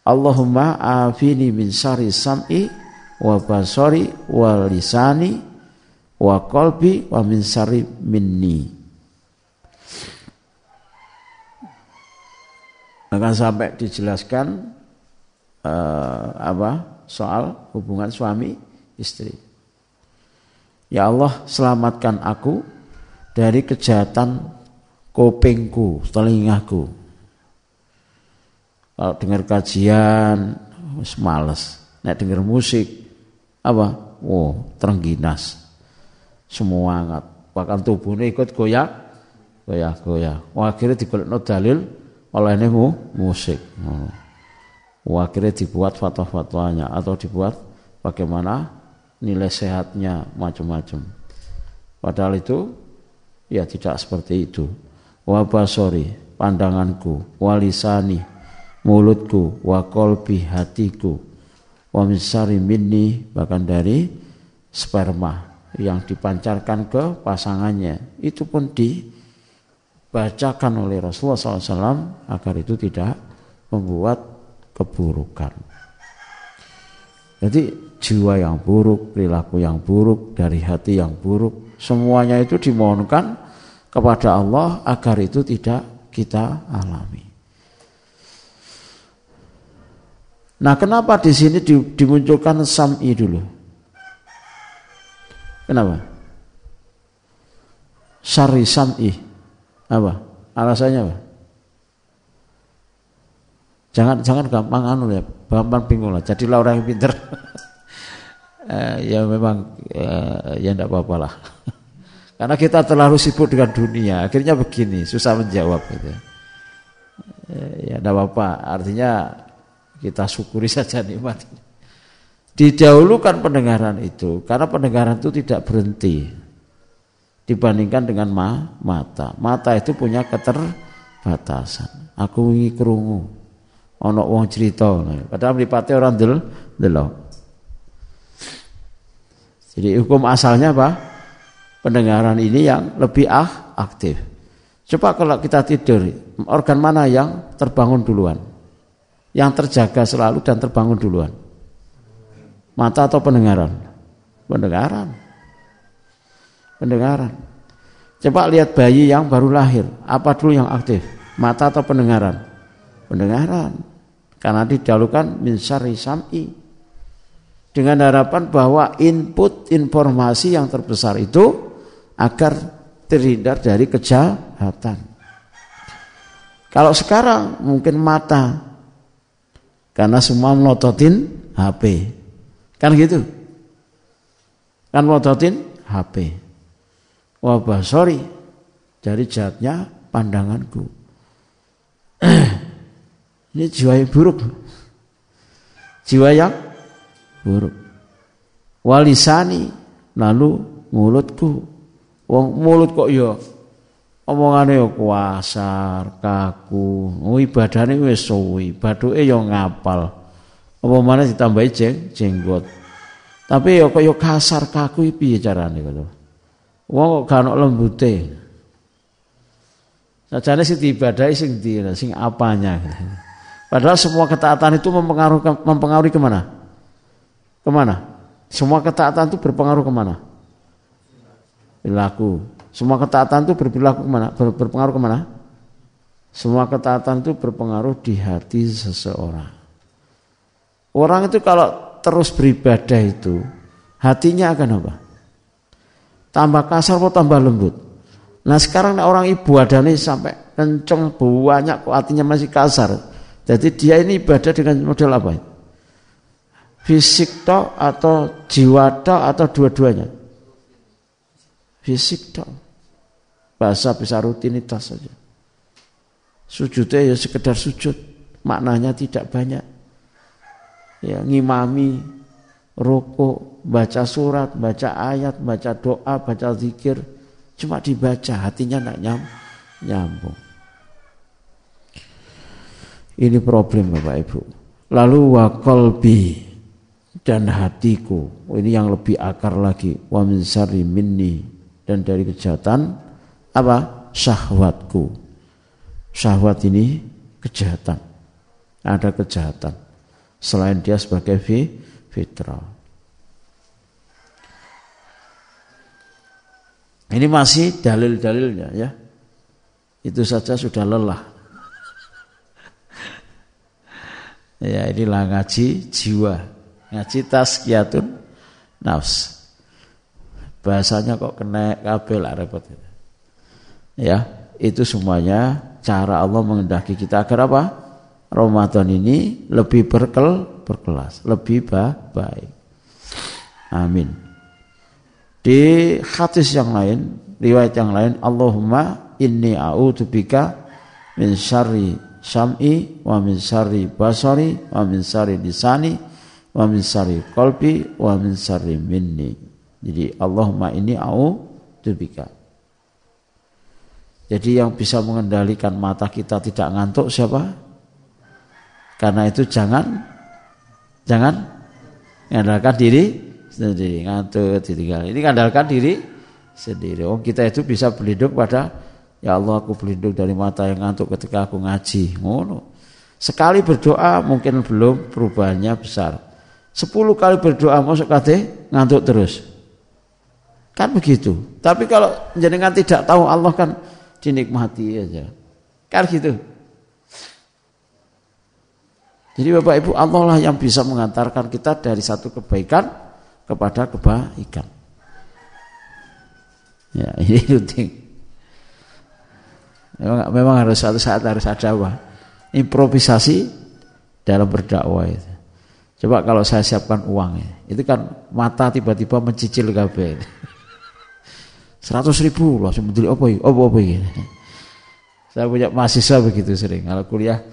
Allahumma afini min syari sam'i wa basari wa lisani wa qalbi wa min sari minni akan sampai dijelaskan uh, apa soal hubungan suami istri ya Allah selamatkan aku dari kejahatan kopengku telingaku kalau dengar kajian males nek dengar musik apa? Oh, terengginas. Semua angkat. Bahkan tubuhnya ikut goyah, goyah, goyah. Wah, akhirnya no dalil oleh ini musik. Oh. Wah, akhirnya dibuat fatwa-fatwanya atau dibuat bagaimana nilai sehatnya macam-macam. Padahal itu ya tidak seperti itu. Wabasori pandanganku, walisani mulutku, wakolbi hatiku, wa misari minni bahkan dari sperma yang dipancarkan ke pasangannya itu pun dibacakan oleh Rasulullah SAW agar itu tidak membuat keburukan. Jadi jiwa yang buruk, perilaku yang buruk, dari hati yang buruk, semuanya itu dimohonkan kepada Allah agar itu tidak kita alami. Nah, kenapa di sini dimunculkan sam'i dulu? Kenapa? Syari sam'i. Apa? Alasannya apa? Jangan jangan gampang anu ya, gampang bingung lah. Jadilah orang yang pinter. [LAUGHS] eh, ya memang eh, ya enggak apa-apa lah. [LAUGHS] Karena kita terlalu sibuk dengan dunia, akhirnya begini, susah menjawab gitu. Eh, ya enggak apa-apa, artinya kita syukuri [LAUGHS] saja nikmat. Didahulukan pendengaran itu karena pendengaran itu tidak berhenti dibandingkan dengan ma mata. Mata itu punya keterbatasan. Aku ingin kerungu. Ono wong cerita, padahal mripate orang del delok. Jadi hukum asalnya apa? Pendengaran ini yang lebih ah, aktif. Coba kalau kita tidur, organ mana yang terbangun duluan? yang terjaga selalu dan terbangun duluan? Mata atau pendengaran? Pendengaran. Pendengaran. Coba lihat bayi yang baru lahir, apa dulu yang aktif? Mata atau pendengaran? Pendengaran. Karena didahulukan min sam'i. dengan harapan bahwa input informasi yang terbesar itu agar terhindar dari kejahatan. Kalau sekarang mungkin mata karena semua melototin HP. Kan gitu. Kan melototin HP. Wah, sorry. Dari jahatnya pandanganku. [CLEARS THROAT] Ini jiwa yang buruk. Jiwa yang buruk. Walisani lalu mulutku. Wong mulut kok ya omongane ya kuasar, kaku. Oh ibadahane wis suwi, bathuke ya ngapal. Apa mana ditambahi jeng, jenggot. Tapi ya kaya kasar kaku piye carane ngono. Wong kok gak ono lembute. Sajane sing diibadahi sing di sing apanya. [LAUGHS] Padahal semua ketaatan itu mempengaruhi mempengaruhi ke mana? Ke mana? Semua ketaatan itu berpengaruh ke mana? Perilaku. Semua ketaatan itu berperilaku ke mana? Ber, berpengaruh ke mana? Semua ketaatan itu berpengaruh di hati seseorang. Orang itu kalau terus beribadah itu, hatinya akan apa? Tambah kasar atau tambah lembut? Nah sekarang orang ibu adanya sampai kenceng banyak kok hatinya masih kasar. Jadi dia ini ibadah dengan model apa? Fisik tok atau jiwa tok atau dua-duanya? Fisik tok. Bahasa bisa rutinitas saja. Sujudnya ya sekedar sujud, maknanya tidak banyak. Ya, ngimami, rokok, baca surat, baca ayat, baca doa, baca zikir, cuma dibaca, hatinya tidak nyam, nyambung. Ini problem Bapak Ibu. Lalu wakolbi dan hatiku. Ini yang lebih akar lagi. Wa min minni dan dari kejahatan apa? Syahwatku. Syahwat ini kejahatan. Ada kejahatan. Selain dia sebagai fitrah. Ini masih dalil-dalilnya ya. Itu saja sudah lelah. [LAUGHS] ya inilah ngaji jiwa. Ngaji taskiyatun nafs. Bahasanya kok kena kabel lah repot. Ya, itu semuanya cara Allah mengendaki kita agar apa? Ramadan ini lebih berkel, berkelas, lebih baik. Amin. Di hadis yang lain, riwayat yang lain, Allahumma inni a'udzubika min syarri sam'i wa min syarri basari wa min syarri lisani wa min syarri qalbi wa min syarri minni. Jadi Allahumma inni a'udzubika jadi yang bisa mengendalikan mata kita tidak ngantuk siapa? Karena itu jangan jangan mengandalkan diri sendiri ngantuk ditinggal. Ini mengandalkan diri sendiri. Oh kita itu bisa berlindung pada ya Allah aku berlindung dari mata yang ngantuk ketika aku ngaji. Ngono. Sekali berdoa mungkin belum perubahannya besar. Sepuluh kali berdoa masuk kate ngantuk terus. Kan begitu. Tapi kalau jenengan tidak tahu Allah kan dinikmati aja. Kan gitu. Jadi Bapak Ibu Allah lah yang bisa mengantarkan kita dari satu kebaikan kepada kebaikan. Ya [LAUGHS] ini penting. Memang, memang harus satu saat harus ada apa? Improvisasi dalam berdakwah itu. Coba kalau saya siapkan uang ya, itu kan mata tiba-tiba mencicil kabel. [LAUGHS] Seratus ribu langsung beli apa ya? Apa apa ya? Saya punya mahasiswa begitu sering. Kalau kuliah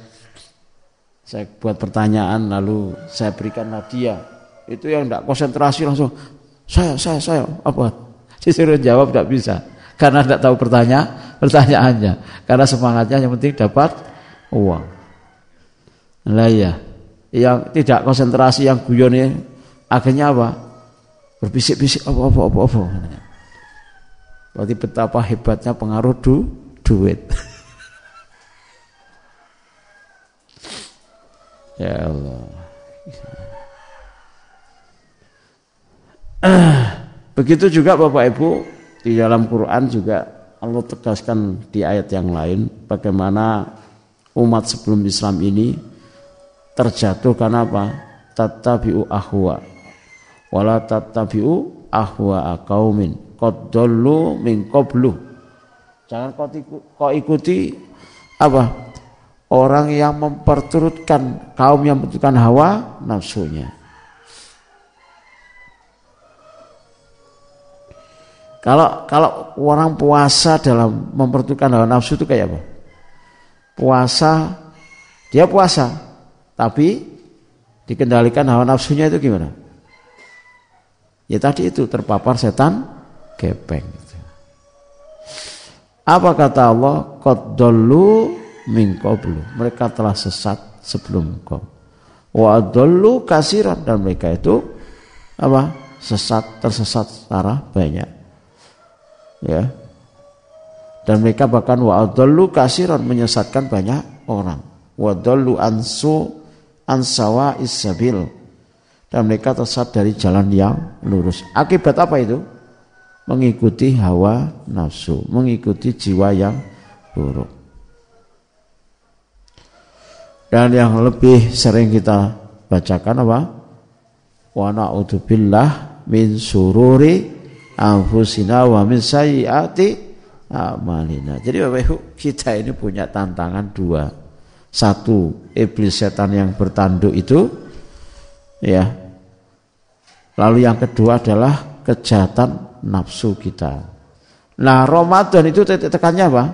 saya buat pertanyaan lalu saya berikan hadiah. Itu yang tidak konsentrasi langsung saya saya saya apa? Disuruh jawab tidak bisa karena tidak tahu pertanyaan pertanyaannya. Karena semangatnya yang penting dapat uang. Lah ya, yang tidak konsentrasi yang guyon ya, akhirnya apa? Berbisik-bisik apa apa apa apa. Berarti betapa hebatnya pengaruh du, duit. ya Allah. Begitu juga Bapak Ibu di dalam Quran juga Allah tegaskan di ayat yang lain bagaimana umat sebelum Islam ini terjatuh karena apa? Tatabi'u ahwa. wala tattabi'u ahwa qaumin qad dallu min qablu jangan kau ikuti apa orang yang memperturutkan kaum yang memperturutkan hawa nafsunya Kalau kalau orang puasa dalam mempertukan hawa nafsu itu kayak apa? Puasa, dia puasa, tapi dikendalikan hawa nafsunya itu gimana? Ya tadi itu terpapar setan gepeng. Apa kata Allah? Qadallu min qablu. Mereka telah sesat sebelum kau. Wa adallu kasiran dan mereka itu apa? Sesat tersesat secara banyak ya dan mereka bahkan wa adallu kasiran menyesatkan banyak orang wa dallu ansu ansawa isabil dan mereka tersesat dari jalan yang lurus akibat apa itu mengikuti hawa nafsu mengikuti jiwa yang buruk dan yang lebih sering kita bacakan apa wa na'udzubillah min sururi anfusina wa min sayyiati amalina. Jadi Bapak Ibu, kita ini punya tantangan dua. Satu, iblis setan yang bertanduk itu ya. Lalu yang kedua adalah kejahatan nafsu kita. Nah, Ramadan itu titik tekannya apa?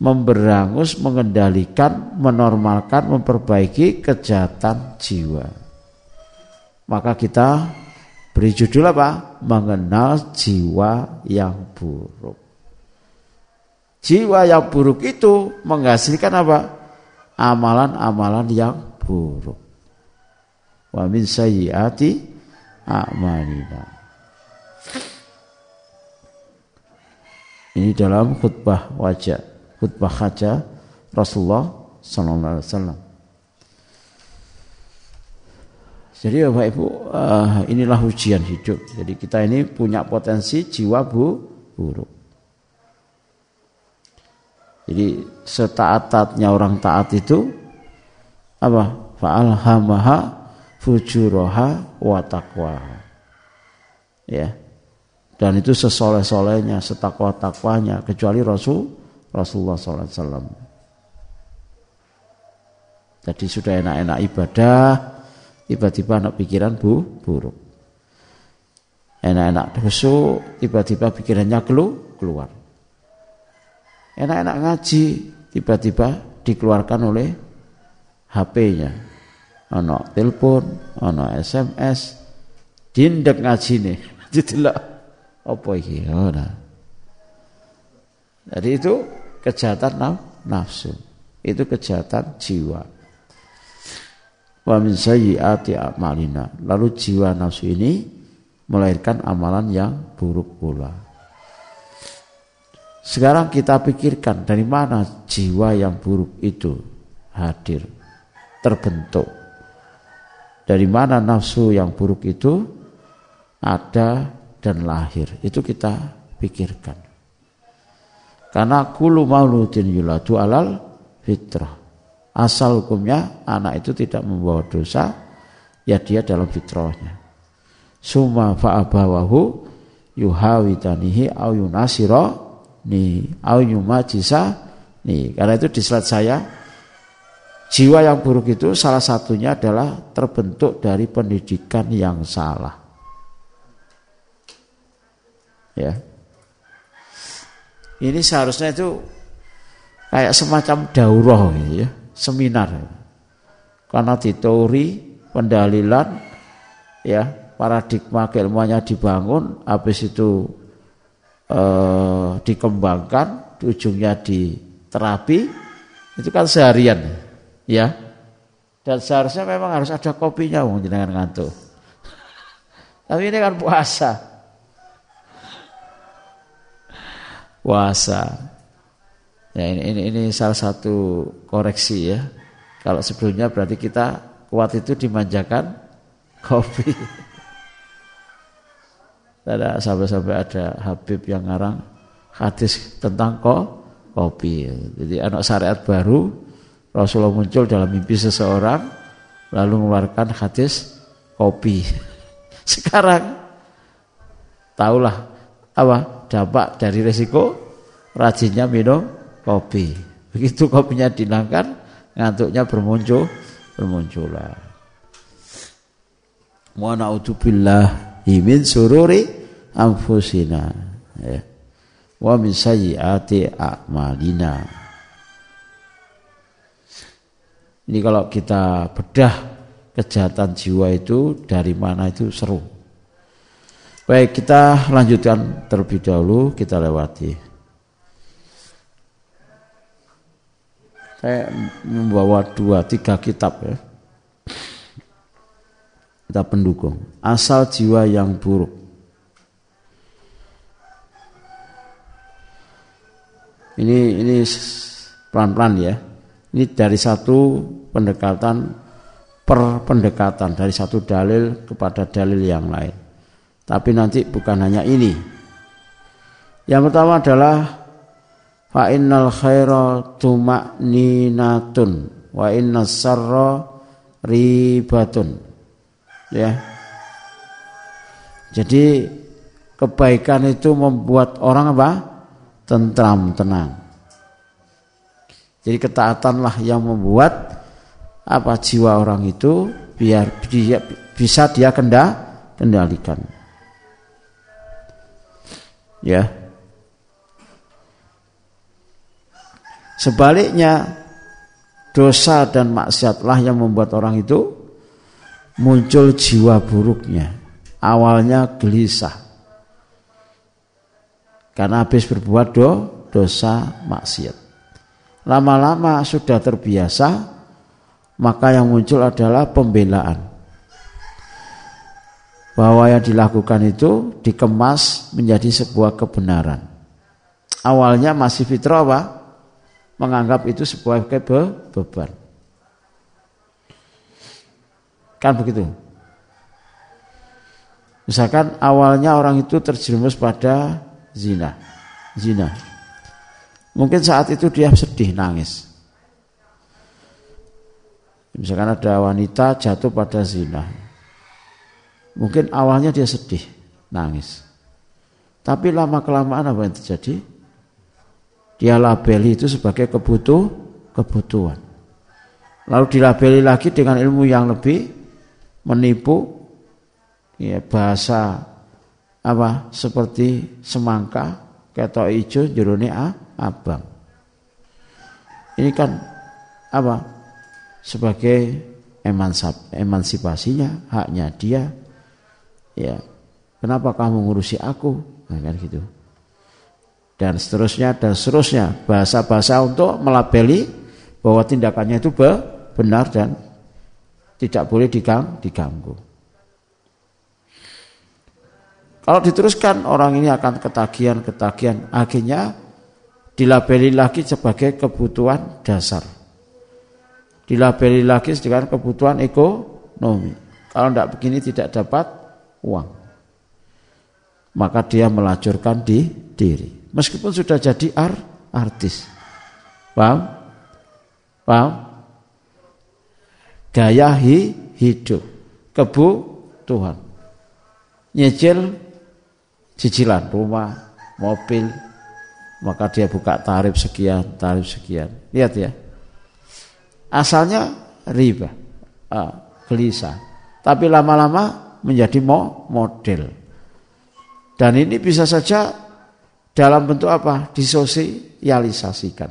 Memberangus, mengendalikan, menormalkan, memperbaiki kejahatan jiwa. Maka kita Beri judul apa? Mengenal jiwa yang buruk. Jiwa yang buruk itu menghasilkan apa? Amalan-amalan yang buruk. Wa min sayyiati a'malina. Ini dalam khutbah wajah, khutbah haja Rasulullah sallallahu alaihi wasallam. Jadi Bapak Ibu, uh, inilah ujian hidup. Jadi kita ini punya potensi jiwa bu, buruk. Jadi setaat-taatnya orang taat itu apa? Fa'alhamaha fujuroha wa taqwaha. Ya. Dan itu sesoleh-solehnya, setakwa-takwanya kecuali Rasul Rasulullah SAW. Jadi sudah enak-enak ibadah, tiba-tiba anak pikiran bu, buruk. Enak-enak dosa, tiba-tiba pikirannya kelu, keluar. Enak-enak ngaji, tiba-tiba dikeluarkan oleh HP-nya. Ono telepon, ono SMS, dindek ngaji nih. [LAUGHS] Jadi apa iki? Jadi itu kejahatan nafsu. Itu kejahatan jiwa wa min sayyiati a'malina. Lalu jiwa nafsu ini melahirkan amalan yang buruk pula. Sekarang kita pikirkan dari mana jiwa yang buruk itu hadir, terbentuk. Dari mana nafsu yang buruk itu ada dan lahir. Itu kita pikirkan. Karena kulu mauludin yuladu alal fitrah asal hukumnya anak itu tidak membawa dosa ya dia dalam fitrahnya summa fa'abawahu yuhawidanihi au yunasiro ni au yumajisa nih karena itu di slide saya jiwa yang buruk itu salah satunya adalah terbentuk dari pendidikan yang salah ya ini seharusnya itu kayak semacam daurah gitu ya seminar. Karena di teori pendalilan ya paradigma keilmuannya dibangun, habis itu eh, dikembangkan, ujungnya di terapi, itu kan seharian ya. Dan seharusnya memang harus ada kopinya wong jenengan ngantuk. Tapi ini kan puasa. Puasa. Ya ini, ini ini salah satu koreksi ya. Kalau sebelumnya berarti kita kuat itu dimanjakan kopi. [LAUGHS] Ada sampai-sampai ada Habib yang ngarang hadis tentang ko, kopi. Jadi anak syariat baru Rasulullah muncul dalam mimpi seseorang lalu mengeluarkan hadis kopi. [LAUGHS] Sekarang tahulah apa dampak dari resiko rajinnya minum kopi. Begitu kopinya dinangkan, ngantuknya bermuncul, bermunculan. Wa na'udzubillah min sururi anfusina. Ya. Wa min sayyiati a'malina. Ini kalau kita bedah kejahatan jiwa itu dari mana itu seru. Baik, kita lanjutkan terlebih dahulu, kita lewati. Saya membawa dua, tiga kitab ya. Kita pendukung. Asal jiwa yang buruk. Ini ini pelan-pelan ya. Ini dari satu pendekatan per pendekatan dari satu dalil kepada dalil yang lain. Tapi nanti bukan hanya ini. Yang pertama adalah fa innal khaira tuma'ninatun wa innas sarra ribatun. Ya. Jadi kebaikan itu membuat orang apa? tentram, tenang. Jadi ketaatanlah yang membuat apa jiwa orang itu biar dia, bisa dia kendalikan. Ya. Sebaliknya dosa dan maksiatlah yang membuat orang itu muncul jiwa buruknya. Awalnya gelisah. Karena habis berbuat do, dosa maksiat. Lama-lama sudah terbiasa, maka yang muncul adalah pembelaan bahwa yang dilakukan itu dikemas menjadi sebuah kebenaran. Awalnya masih fitrah apa? Menganggap itu sebuah beban. Kan begitu. Misalkan awalnya orang itu terjerumus pada zina. Zina. Mungkin saat itu dia sedih, nangis. Misalkan ada wanita jatuh pada zina Mungkin awalnya dia sedih, nangis. Tapi lama kelamaan apa yang terjadi? Dia labeli itu sebagai kebutuh, kebutuhan. Lalu dilabeli lagi dengan ilmu yang lebih menipu ya bahasa apa seperti semangka ketok hijau jerone abang. Ini kan apa? Sebagai emansipasinya, haknya dia ya kenapa kamu ngurusi aku nah, kan gitu dan seterusnya dan seterusnya bahasa-bahasa untuk melabeli bahwa tindakannya itu benar dan tidak boleh diganggu. Kalau diteruskan orang ini akan ketagihan-ketagihan akhirnya dilabeli lagi sebagai kebutuhan dasar. Dilabeli lagi dengan kebutuhan ekonomi. Kalau tidak begini tidak dapat uang. Maka dia melacurkan di diri. Meskipun sudah jadi ar, artis. Paham? Paham? Gaya hi, hidup. Kebu Tuhan. Nyicil cicilan rumah, mobil. Maka dia buka tarif sekian, tarif sekian. Lihat ya. Asalnya riba, ah, gelisah. Tapi lama-lama menjadi model. Dan ini bisa saja dalam bentuk apa? Disosialisasikan.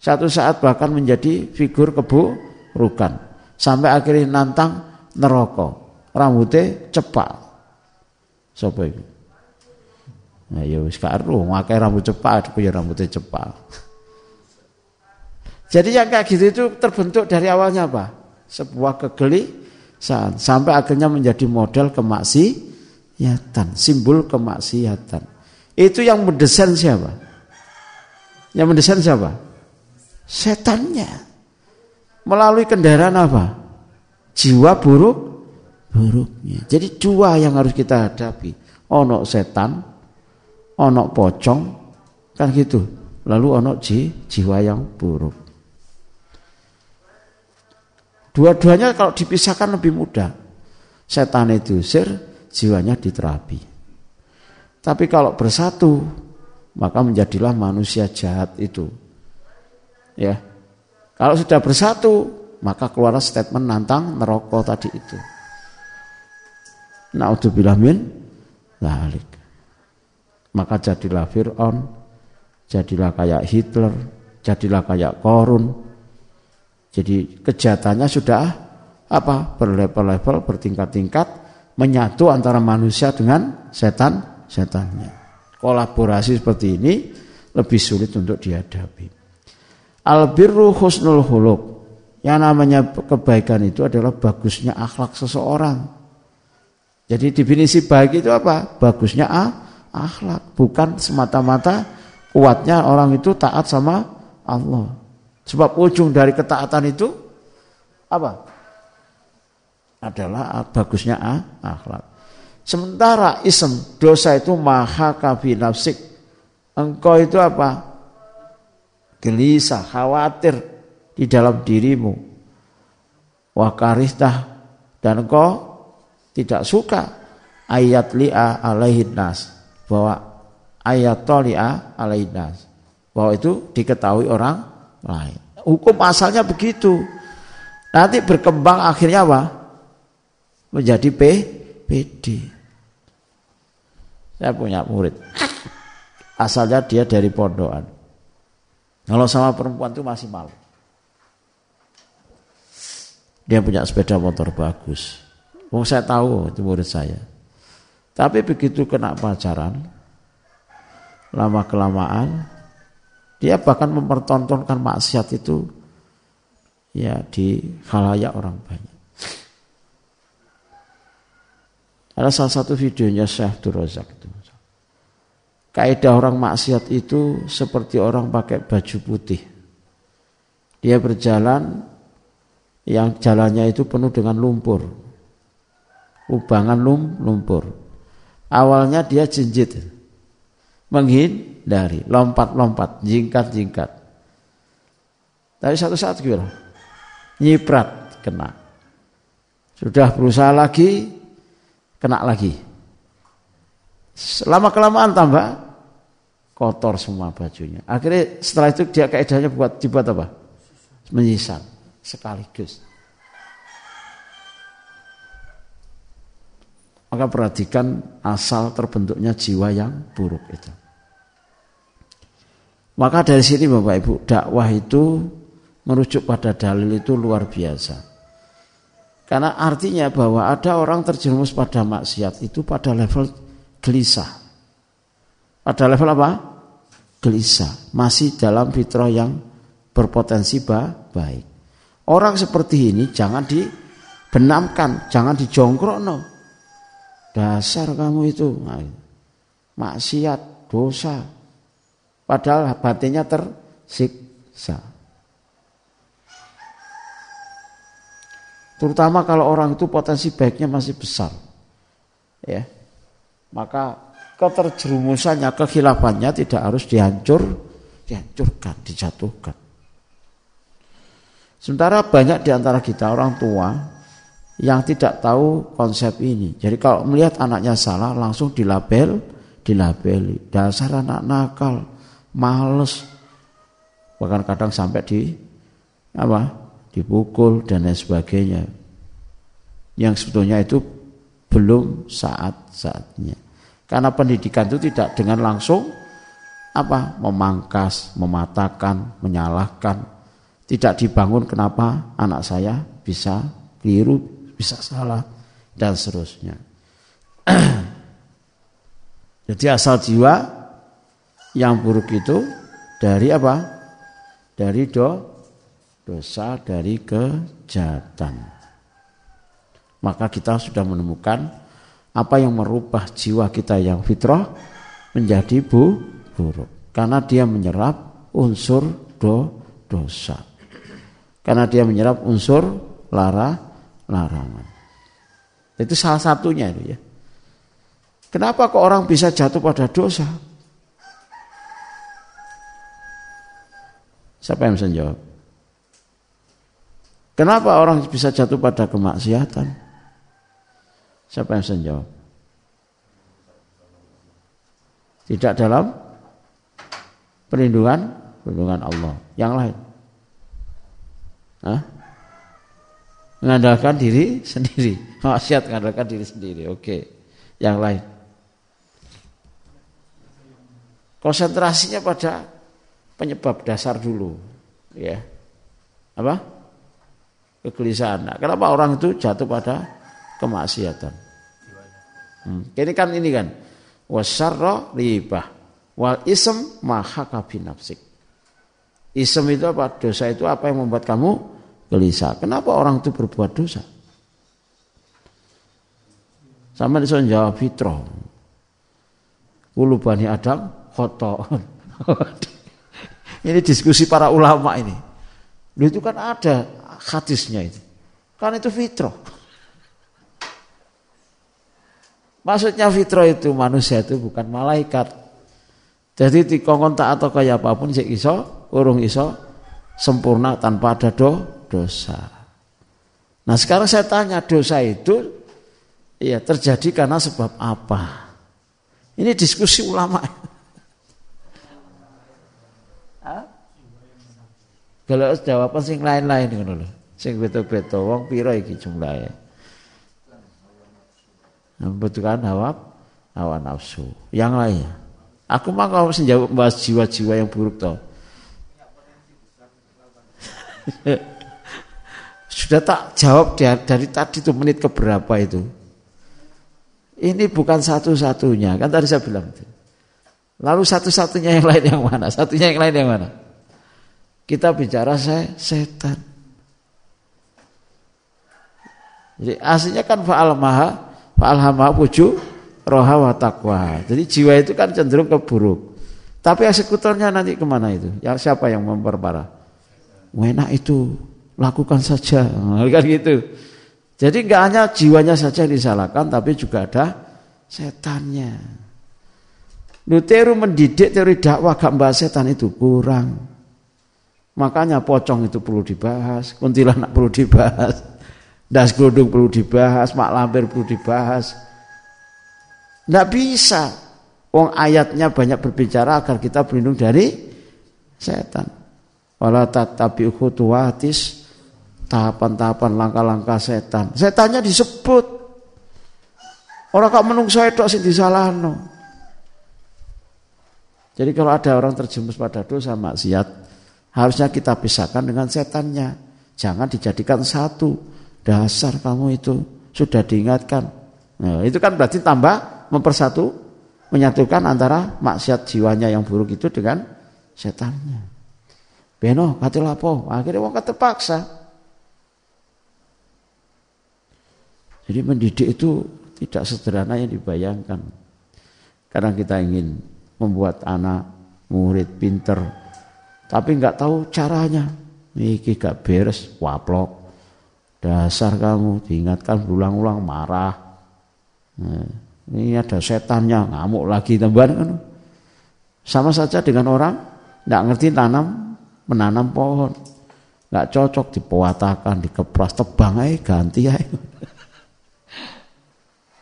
Satu saat bahkan menjadi figur keburukan. Sampai akhirnya nantang neraka. Rambutnya cepat. Sopo itu? Nah ya wis karo ngakai rambut cepat, ya rambutnya cepat. Jadi yang kayak gitu itu terbentuk dari awalnya apa? Sebuah kegeli saat sampai akhirnya menjadi model kemaksiatan, simbol kemaksiatan. Itu yang mendesain siapa? Yang mendesain siapa? Setannya. Melalui kendaraan apa? Jiwa buruk buruknya. Jadi dua yang harus kita hadapi. Ono setan, ono pocong, kan gitu. Lalu ono jiwa yang buruk. Dua-duanya kalau dipisahkan lebih mudah. Setan itu usir, jiwanya diterapi. Tapi kalau bersatu, maka menjadilah manusia jahat itu. Ya. Kalau sudah bersatu, maka keluar statement nantang neraka tadi itu. Naudzubillah min dzalik. Maka jadilah Fir'aun, jadilah kayak Hitler, jadilah kayak Korun. Jadi kejahatannya sudah apa? Berlevel-level, bertingkat-tingkat, menyatu antara manusia dengan setan, setannya. Kolaborasi seperti ini lebih sulit untuk dihadapi. Albirru husnul huluk. Yang namanya kebaikan itu adalah bagusnya akhlak seseorang. Jadi definisi baik itu apa? Bagusnya a, akhlak, bukan semata-mata kuatnya orang itu taat sama Allah. Sebab ujung dari ketaatan itu apa? Adalah bagusnya a, akhlak. Sementara ism dosa itu maha kafi nafsik. Engkau itu apa? Gelisah, khawatir di dalam dirimu. Wakaristah dan engkau tidak suka ayat li'a alaihin nas bahwa ayat li'a alaihin nas bahwa itu diketahui orang lain. Hukum asalnya begitu. Nanti berkembang akhirnya apa? Menjadi P, PD. Saya punya murid. Asalnya dia dari pondokan. Kalau sama perempuan itu masih malu. Dia punya sepeda motor bagus. Oh saya tahu itu murid saya. Tapi begitu kena pacaran, lama kelamaan dia bahkan mempertontonkan maksiat itu ya di khalayak orang banyak. Ada salah satu videonya Syekh Durozak itu. Kaidah orang maksiat itu seperti orang pakai baju putih. Dia berjalan yang jalannya itu penuh dengan lumpur. Ubangan lum, lumpur. Awalnya dia jinjit. Menghindari, lompat-lompat, jingkat-jingkat. Tapi satu saat gimana? Nyiprat, kena. Sudah berusaha lagi, kena lagi. Selama kelamaan tambah kotor semua bajunya. Akhirnya setelah itu dia kaidahnya buat dibuat apa? Menyisal sekaligus. Maka perhatikan asal terbentuknya jiwa yang buruk itu. Maka dari sini Bapak Ibu, dakwah itu merujuk pada dalil itu luar biasa. Karena artinya bahwa ada orang terjerumus pada maksiat itu pada level gelisah. Pada level apa? Gelisah. Masih dalam fitrah yang berpotensi baik. Orang seperti ini jangan dibenamkan, jangan dijongkrok no. Dasar kamu itu nah, maksiat, dosa. Padahal batinnya tersiksa. Terutama kalau orang itu potensi baiknya masih besar. Ya. Maka keterjerumusannya, kekhilafannya tidak harus dihancur, dihancurkan, dijatuhkan. Sementara banyak di antara kita orang tua yang tidak tahu konsep ini. Jadi kalau melihat anaknya salah langsung dilabel, dilabeli. Dasar anak nakal, males. Bahkan kadang sampai di apa? dipukul dan lain sebagainya. Yang sebetulnya itu belum saat-saatnya. Karena pendidikan itu tidak dengan langsung apa? memangkas, mematahkan, menyalahkan. Tidak dibangun kenapa anak saya bisa keliru bisa salah dan seterusnya. [CLEARS THROAT] Jadi asal jiwa yang buruk itu dari apa? Dari do, dosa, dari kejahatan. Maka kita sudah menemukan apa yang merubah jiwa kita yang fitrah menjadi bu, buruk. Karena dia menyerap unsur do, dosa. Karena dia menyerap unsur lara, larangan. Itu salah satunya itu ya. Kenapa kok orang bisa jatuh pada dosa? Siapa yang bisa jawab? Kenapa orang bisa jatuh pada kemaksiatan? Siapa yang bisa jawab? Tidak dalam perlindungan perlindungan Allah. Yang lain. Hah? Mengandalkan diri sendiri. [LAUGHS] Maksiat mengandalkan diri sendiri. Oke. Yang lain. Konsentrasinya pada penyebab dasar dulu. Ya. Apa? Kegelisahan. Nah, kenapa orang itu jatuh pada kemaksiatan? Hmm. Ini kan ini kan wasarro ribah wal ism mahaka binafsik. Ism itu apa? Dosa itu apa yang membuat kamu gelisah? Kenapa orang itu berbuat dosa? Sama bisa jawab fitrah. Ulu bani Adam khoto. [LAUGHS] ini diskusi para ulama ini. Lu itu kan ada hadisnya itu. Kan itu fitrah. Maksudnya fitrah itu manusia itu bukan malaikat. Jadi dikongkon tak atau kayak apa pun sih iso, urung iso sempurna tanpa ada do, dosa. Nah sekarang saya tanya dosa itu ya terjadi karena sebab apa? Ini diskusi ulama. Kalau jawaban sing lain-lain ngono lho. Sing beto-beto wong pira iki jumlahe? Membutuhkan hawa hawa nafsu. Yang lain. Aku mah kalau menjawab bahas jiwa-jiwa yang buruk toh. [LAUGHS] Sudah tak jawab dari, tadi tuh menit keberapa itu. Ini bukan satu-satunya, kan tadi saya bilang. Lalu satu-satunya yang lain yang mana? Satunya yang lain yang mana? Kita bicara saya setan. Jadi aslinya kan faal maha, faal hama puju roha wa taqwa. Jadi jiwa itu kan cenderung ke buruk. Tapi eksekutornya nanti ke mana itu? Yang siapa yang memperparah? Enak itu lakukan saja, kan gitu. Jadi nggak hanya jiwanya saja yang disalahkan, tapi juga ada setannya. Nuteru mendidik teori dakwah gak bahas setan itu kurang. Makanya pocong itu perlu dibahas, kuntilanak perlu dibahas, das glodung perlu dibahas, mak lampir perlu dibahas. Tidak bisa. Wong ayatnya banyak berbicara agar kita berlindung dari setan. Wala tatabi khutuwatis tahapan-tahapan langkah-langkah setan. Setannya disebut. Orang kok menungso itu sing disalahno. Jadi kalau ada orang terjemus pada dosa maksiat, Harusnya kita pisahkan dengan setannya. Jangan dijadikan satu. Dasar kamu itu sudah diingatkan. Nah, itu kan berarti tambah mempersatu, menyatukan antara maksiat jiwanya yang buruk itu dengan setannya. Beno, kati lapo. Akhirnya wong terpaksa. Jadi mendidik itu tidak sederhana yang dibayangkan. Karena kita ingin membuat anak murid pinter, tapi nggak tahu caranya. Niki gak beres, waplok. Dasar kamu diingatkan berulang-ulang marah. Nah, ini ada setannya ngamuk lagi tambahan kan. Sama saja dengan orang nggak ngerti tanam menanam pohon. nggak cocok dipuatakan, dikepras, tebang aja ganti aja.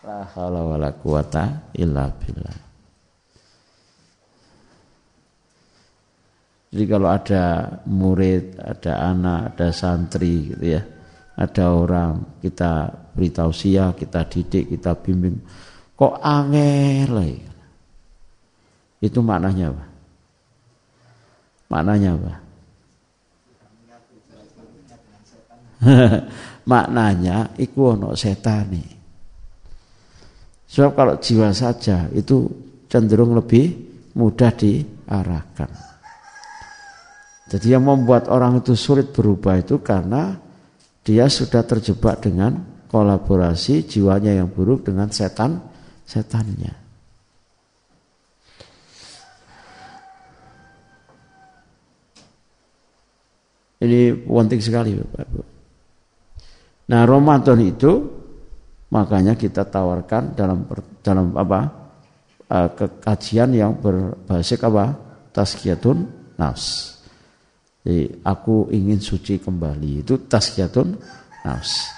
La haula wala quwata illa billah. Jadi kalau ada murid, ada anak, ada santri gitu ya, ada orang kita beritahu sia, kita didik, kita bimbing, kok angel? Itu maknanya apa? Maknanya apa? [LAUGHS] maknanya iku ono setani. Sebab kalau jiwa saja itu cenderung lebih mudah diarahkan. Jadi yang membuat orang itu sulit berubah itu karena dia sudah terjebak dengan kolaborasi jiwanya yang buruk dengan setan setannya. Ini penting sekali Bapak Ibu. Nah Ramadan itu makanya kita tawarkan dalam dalam apa uh, kekajian yang berbasis apa taskiyatun nafs. Jadi aku ingin suci kembali. Itu tasqiyatun nafs.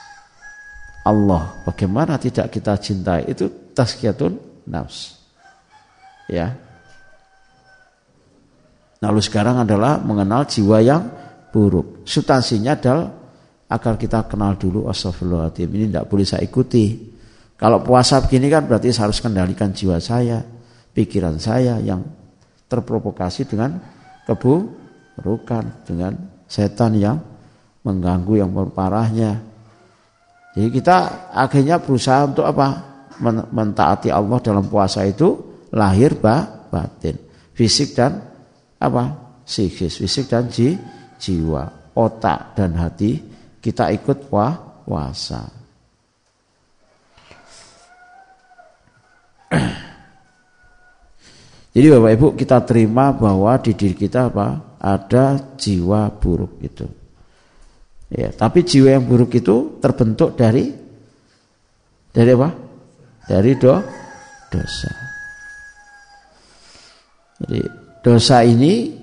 Allah bagaimana tidak kita cintai itu tasqiyatun nafs. Ya. Lalu sekarang adalah mengenal jiwa yang buruk. Substansinya adalah agar kita kenal dulu astagfirullahaladzim ini tidak boleh saya ikuti. Kalau puasa begini kan berarti saya harus kendalikan jiwa saya, pikiran saya yang terprovokasi dengan keburukan, dengan setan yang mengganggu yang parahnya. Jadi kita akhirnya berusaha untuk apa? Mentaati Allah dalam puasa itu lahir bah, batin, fisik dan apa? Psikis, fisik dan ji, jiwa, otak dan hati kita ikut puah, puasa. [CLEARS THROAT] Jadi Bapak Ibu kita terima bahwa di diri kita apa? Ada jiwa buruk itu. Ya, tapi jiwa yang buruk itu terbentuk dari dari apa? Dari do, dosa. Jadi dosa ini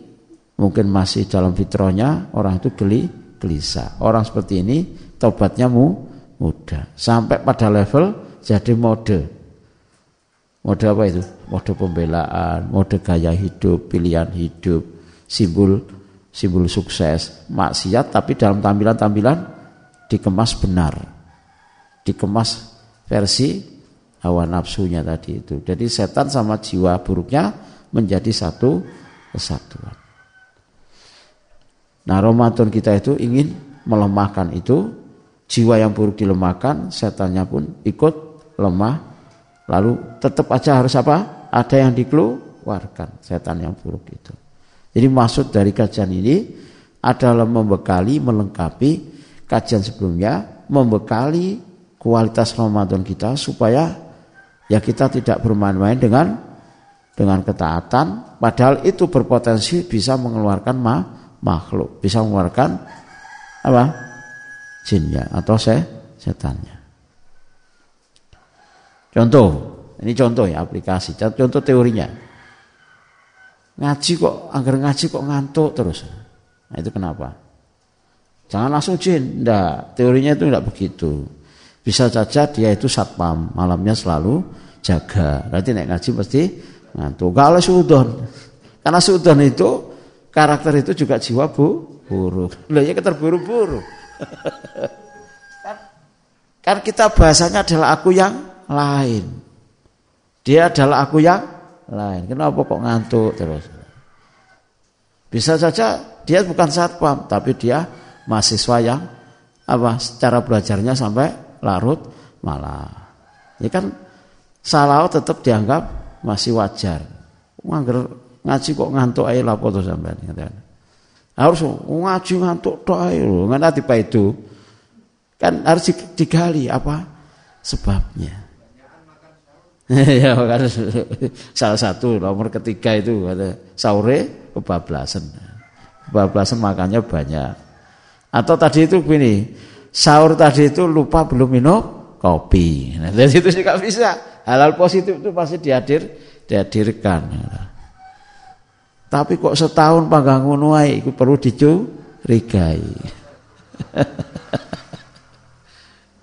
mungkin masih dalam fitrahnya orang itu geli gelisah. Orang seperti ini tobatnya mu, mudah. Sampai pada level jadi mode Mode apa itu? Mode pembelaan, mode gaya hidup, pilihan hidup, simbol simbol sukses, maksiat tapi dalam tampilan-tampilan dikemas benar. Dikemas versi hawa nafsunya tadi itu. Jadi setan sama jiwa buruknya menjadi satu kesatuan. Nah, Ramadan kita itu ingin melemahkan itu, jiwa yang buruk dilemahkan, setannya pun ikut lemah Lalu tetap aja harus apa? Ada yang dikeluarkan setan yang buruk itu. Jadi maksud dari kajian ini adalah membekali, melengkapi kajian sebelumnya, membekali kualitas Ramadan kita supaya ya kita tidak bermain-main dengan dengan ketaatan padahal itu berpotensi bisa mengeluarkan ma, makhluk, bisa mengeluarkan apa? jinnya atau se, setannya. Contoh, ini contoh ya aplikasi, contoh teorinya. Ngaji kok, agar ngaji kok ngantuk terus. Nah itu kenapa? Jangan langsung jin, enggak. Teorinya itu enggak begitu. Bisa saja dia itu satpam, malamnya selalu jaga. Nanti naik ngaji pasti ngantuk. Kalau sudon, karena sudon itu karakter itu juga jiwa bu, buruk. Loh ya keterburu-buru. kan, kan kita bahasanya adalah aku yang lain. Dia adalah aku yang lain. Kenapa kok ngantuk terus? Bisa saja dia bukan satpam, tapi dia mahasiswa yang apa? Secara belajarnya sampai larut malah. Ya kan salah tetap dianggap masih wajar. Ngangger ngaji kok ngantuk ae lapo to sampean Harus ngaji ngantuk tok ae lho, ngene tipe itu. Kan harus digali apa sebabnya. [LAUGHS] ya kan salah satu nomor ketiga itu ada sahur kebablasan. Kebablasan makannya banyak. Atau tadi itu begini, sahur tadi itu lupa belum minum kopi. [LAUGHS] Nah, dari itu sih bisa. Halal positif itu pasti dihadir dihadirkan. Tapi kok setahun panggang ngono itu perlu dicurigai. [LAUGHS]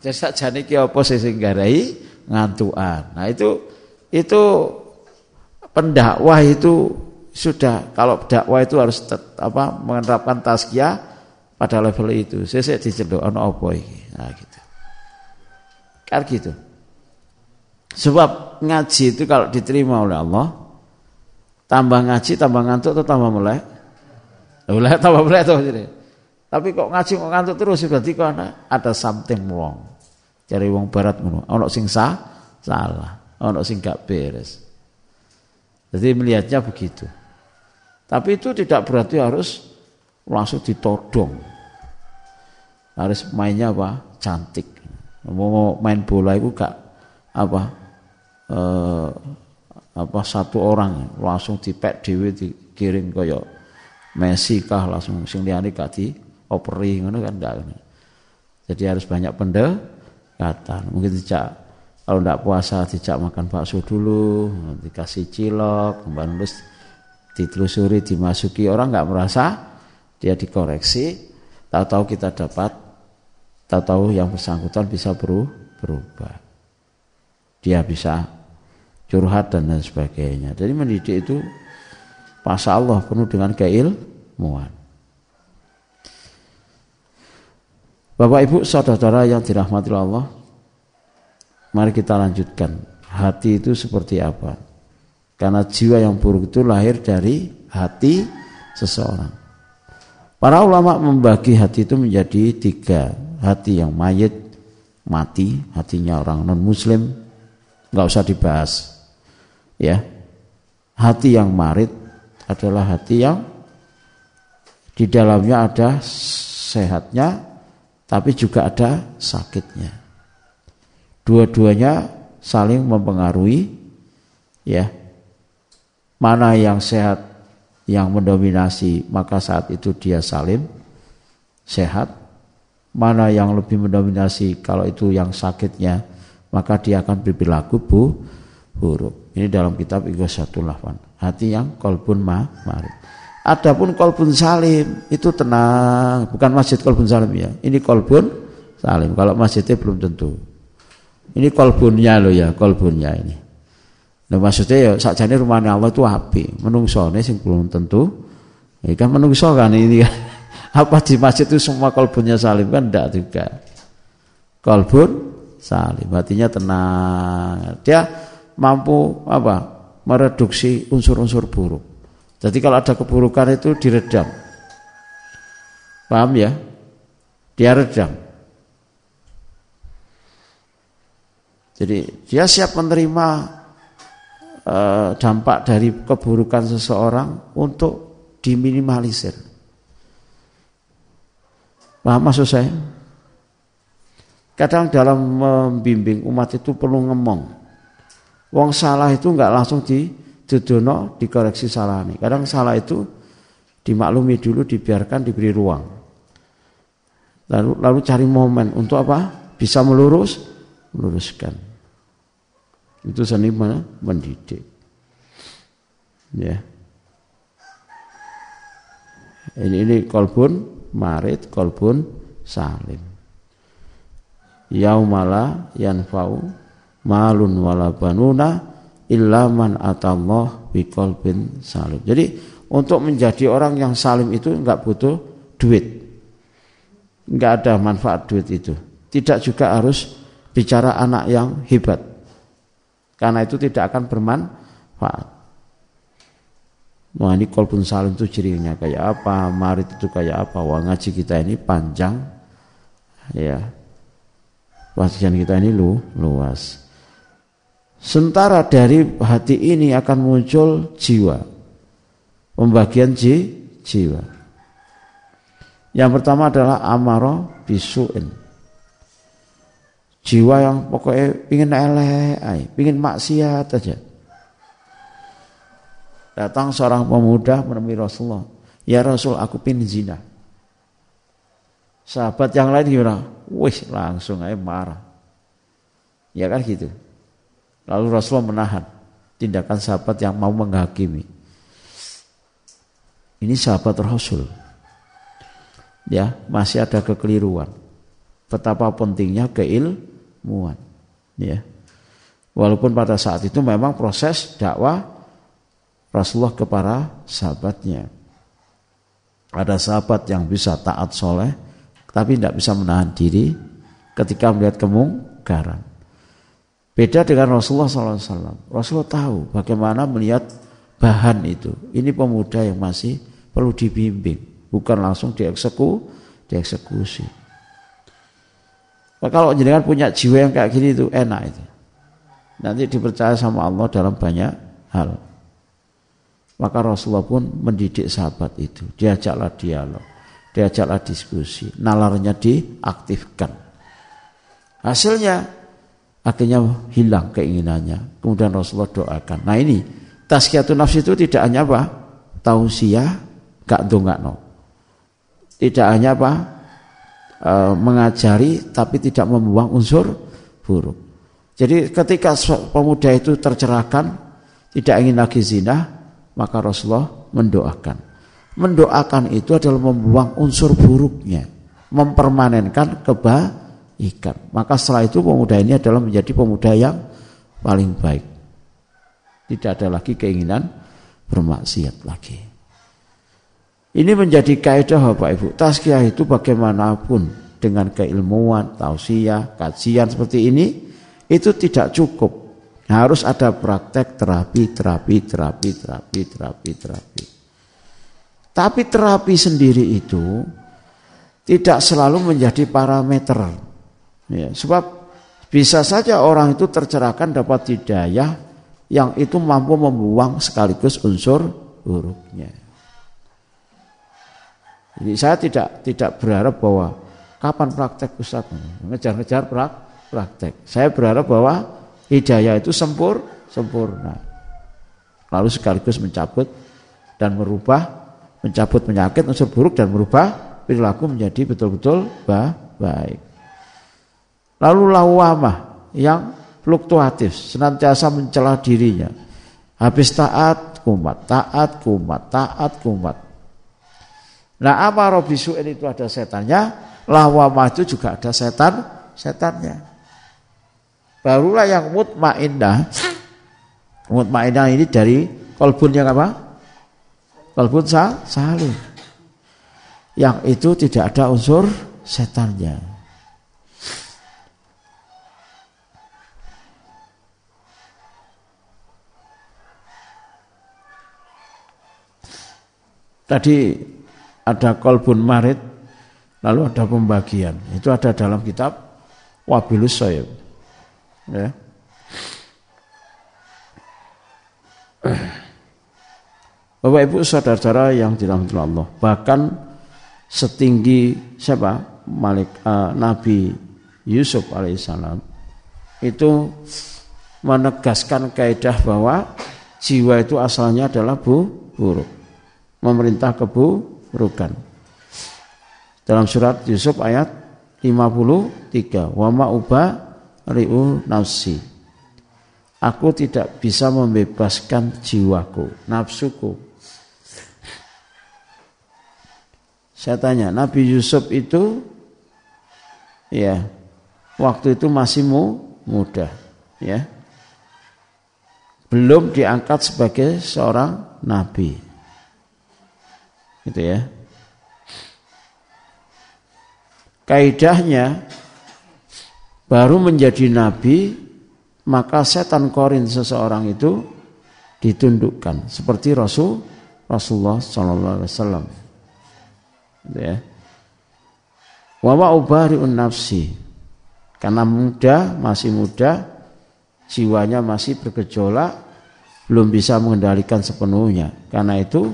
Jadi sakjane iki apa sing garai ngantuan. Nah itu itu pendakwah itu sudah kalau dakwah itu harus tet, apa menerapkan tazkiyah pada level itu. Saya diceluk ono apa iki. Nah gitu. Kan gitu. Sebab ngaji itu kalau diterima oleh Allah tambah ngaji tambah ngantuk atau tambah mulai? Mulai tambah mulai tuh jadi. Tapi kok ngaji kok ngantuk terus berarti kok ada something wrong. Cari wong barat ngono. Ono sing sah, salah. Ono sing gak beres. Jadi melihatnya begitu. Tapi itu tidak berarti harus langsung ditodong. Harus mainnya apa? Cantik. Mau main bola itu gak apa? Eh, apa satu orang langsung dipek dewi dikirim kaya Messi kah langsung sing liyane gak operi ngono kan enggak. Jadi harus banyak pendek kata mungkin tidak kalau tidak puasa tidak makan bakso dulu dikasih cilok kembali ditelusuri dimasuki. Orang nggak merasa dia dikoreksi. Tahu-tahu kita dapat tahu-tahu yang bersangkutan bisa berubah dia bisa curhat dan sebagainya jadi mendidik itu Pasya Allah penuh dengan keilmuan. Bapak Ibu saudara-saudara yang dirahmati Allah, mari kita lanjutkan. Hati itu seperti apa? Karena jiwa yang buruk itu lahir dari hati seseorang. Para ulama membagi hati itu menjadi tiga. Hati yang mayit, mati, hatinya orang non-muslim, nggak usah dibahas. Ya, hati yang marit adalah hati yang di dalamnya ada sehatnya, tapi juga ada sakitnya. Dua-duanya saling mempengaruhi, ya. Mana yang sehat yang mendominasi maka saat itu dia salim sehat mana yang lebih mendominasi kalau itu yang sakitnya maka dia akan berperilaku bu, buruk ini dalam kitab satu Lahwan hati yang kolbun ma mari adapun kolbun salim itu tenang. Bukan masjid kolbun salim ya. Ini kolbun salim. Kalau masjidnya belum tentu. Ini kolbunnya loh ya kolbunnya ini. Nah maksudnya ya sakjane rumahnya Allah itu api, menungsone sing belum tentu. Ya kan menungso kan ini kan. [LAUGHS] Apa di masjid itu semua kolbunnya salim? Kan enggak juga. Kolbun salim, artinya tenang. Dia mampu apa? mereduksi unsur-unsur buruk. Jadi kalau ada keburukan itu diredam. Paham ya? Dia redam. Jadi dia siap menerima Eh, dampak dari keburukan seseorang untuk diminimalisir. Paham maksud saya? Kadang dalam membimbing umat itu perlu ngemong. Wong salah itu enggak langsung di dudono dikoreksi salah nih. Kadang salah itu dimaklumi dulu, dibiarkan, diberi ruang. Lalu lalu cari momen untuk apa? Bisa melurus, meluruskan. Itu seni mendidik. Ya. Ini ini kolbun marit, kolbun salim. Yaumala yanfa'u malun wala banuna illa man atallah biqalbin salim. Jadi untuk menjadi orang yang salim itu enggak butuh duit. Enggak ada manfaat duit itu. Tidak juga harus bicara anak yang hebat. Karena itu tidak akan bermanfaat. Wah ini kolbun salim itu cirinya kayak apa, marit itu kayak apa. Wah ngaji kita ini panjang, ya. Wasian kita ini lu, luas. Sementara dari hati ini akan muncul jiwa. Pembagian ji, jiwa. Yang pertama adalah amaro bisuin Jiwa yang pokoknya pingin elek, pingin maksiat aja. Datang seorang pemuda menemui Rasulullah. Ya Rasul, aku pingin zina. Sahabat yang lain gimana? Wih, langsung aja marah. Ya kan gitu. Lalu Rasulullah menahan tindakan sahabat yang mau menghakimi. Ini sahabat Rasul. Ya, masih ada kekeliruan. Betapa pentingnya keil muat. Ya. Walaupun pada saat itu memang proses dakwah Rasulullah kepada sahabatnya. Ada sahabat yang bisa taat soleh, tapi tidak bisa menahan diri ketika melihat kemungkaran. Beda dengan Rasulullah SAW. Rasulullah tahu bagaimana melihat bahan itu. Ini pemuda yang masih perlu dibimbing, bukan langsung dieksekusi. dieksekusi. Nah, kalau jenengan punya jiwa yang kayak gini itu enak itu. Nanti dipercaya sama Allah dalam banyak hal. Maka Rasulullah pun mendidik sahabat itu. Diajaklah dialog, diajaklah diskusi, nalarnya diaktifkan. Hasilnya akhirnya hilang keinginannya. Kemudian Rasulullah doakan. Nah ini tazkiyatun nafs itu tidak hanya apa? Tausiah gak no. Tidak hanya apa? e, mengajari tapi tidak membuang unsur buruk. Jadi ketika pemuda itu tercerahkan, tidak ingin lagi zina, maka Rasulullah mendoakan. Mendoakan itu adalah membuang unsur buruknya, mempermanenkan kebaikan. Maka setelah itu pemuda ini adalah menjadi pemuda yang paling baik. Tidak ada lagi keinginan bermaksiat lagi. Ini menjadi kaidah Bapak Ibu. Tazkiyah itu bagaimanapun dengan keilmuan, tausiah, kajian seperti ini itu tidak cukup. Harus ada praktek terapi, terapi, terapi, terapi, terapi, terapi. Tapi terapi sendiri itu tidak selalu menjadi parameter. Ya, sebab bisa saja orang itu tercerahkan dapat hidayah yang itu mampu membuang sekaligus unsur buruknya. Jadi saya tidak tidak berharap bahwa kapan praktek Ustaz ngejar-ngejar prak, praktek. Saya berharap bahwa hidayah itu sempur sempurna. Lalu sekaligus mencabut dan merubah mencabut penyakit unsur buruk dan merubah perilaku menjadi betul-betul baik. Lalu lawamah yang fluktuatif, senantiasa mencela dirinya. Habis taat, kumat, taat, kumat, taat, kumat. Nah apa robisuin itu ada setannya, lawamah itu juga ada setan, setannya. Barulah yang mutmainnah. Mutmainnah ini dari kolbun yang apa? Kolbun sah, salim. Yang itu tidak ada unsur setannya. Tadi ada kolbun marit, lalu ada pembagian. Itu ada dalam kitab Wabilus. Ya. Bapak Ibu saudara-saudara yang dirahmati Allah, bahkan setinggi siapa? Malik uh, Nabi Yusuf alaihissalam itu menegaskan kaidah bahwa jiwa itu asalnya adalah bu, buruk memerintah keburukan. Dalam surat Yusuf ayat 53, wa ma uba riu nafsi. Aku tidak bisa membebaskan jiwaku, nafsuku. Saya tanya, Nabi Yusuf itu ya waktu itu masih muda, ya. Belum diangkat sebagai seorang nabi. Gitu ya. Kaidahnya baru menjadi nabi maka setan korin seseorang itu ditundukkan seperti Rasul Rasulullah Sallallahu Alaihi Wasallam. Gitu ya. Nafsi karena muda masih muda jiwanya masih bergejolak belum bisa mengendalikan sepenuhnya karena itu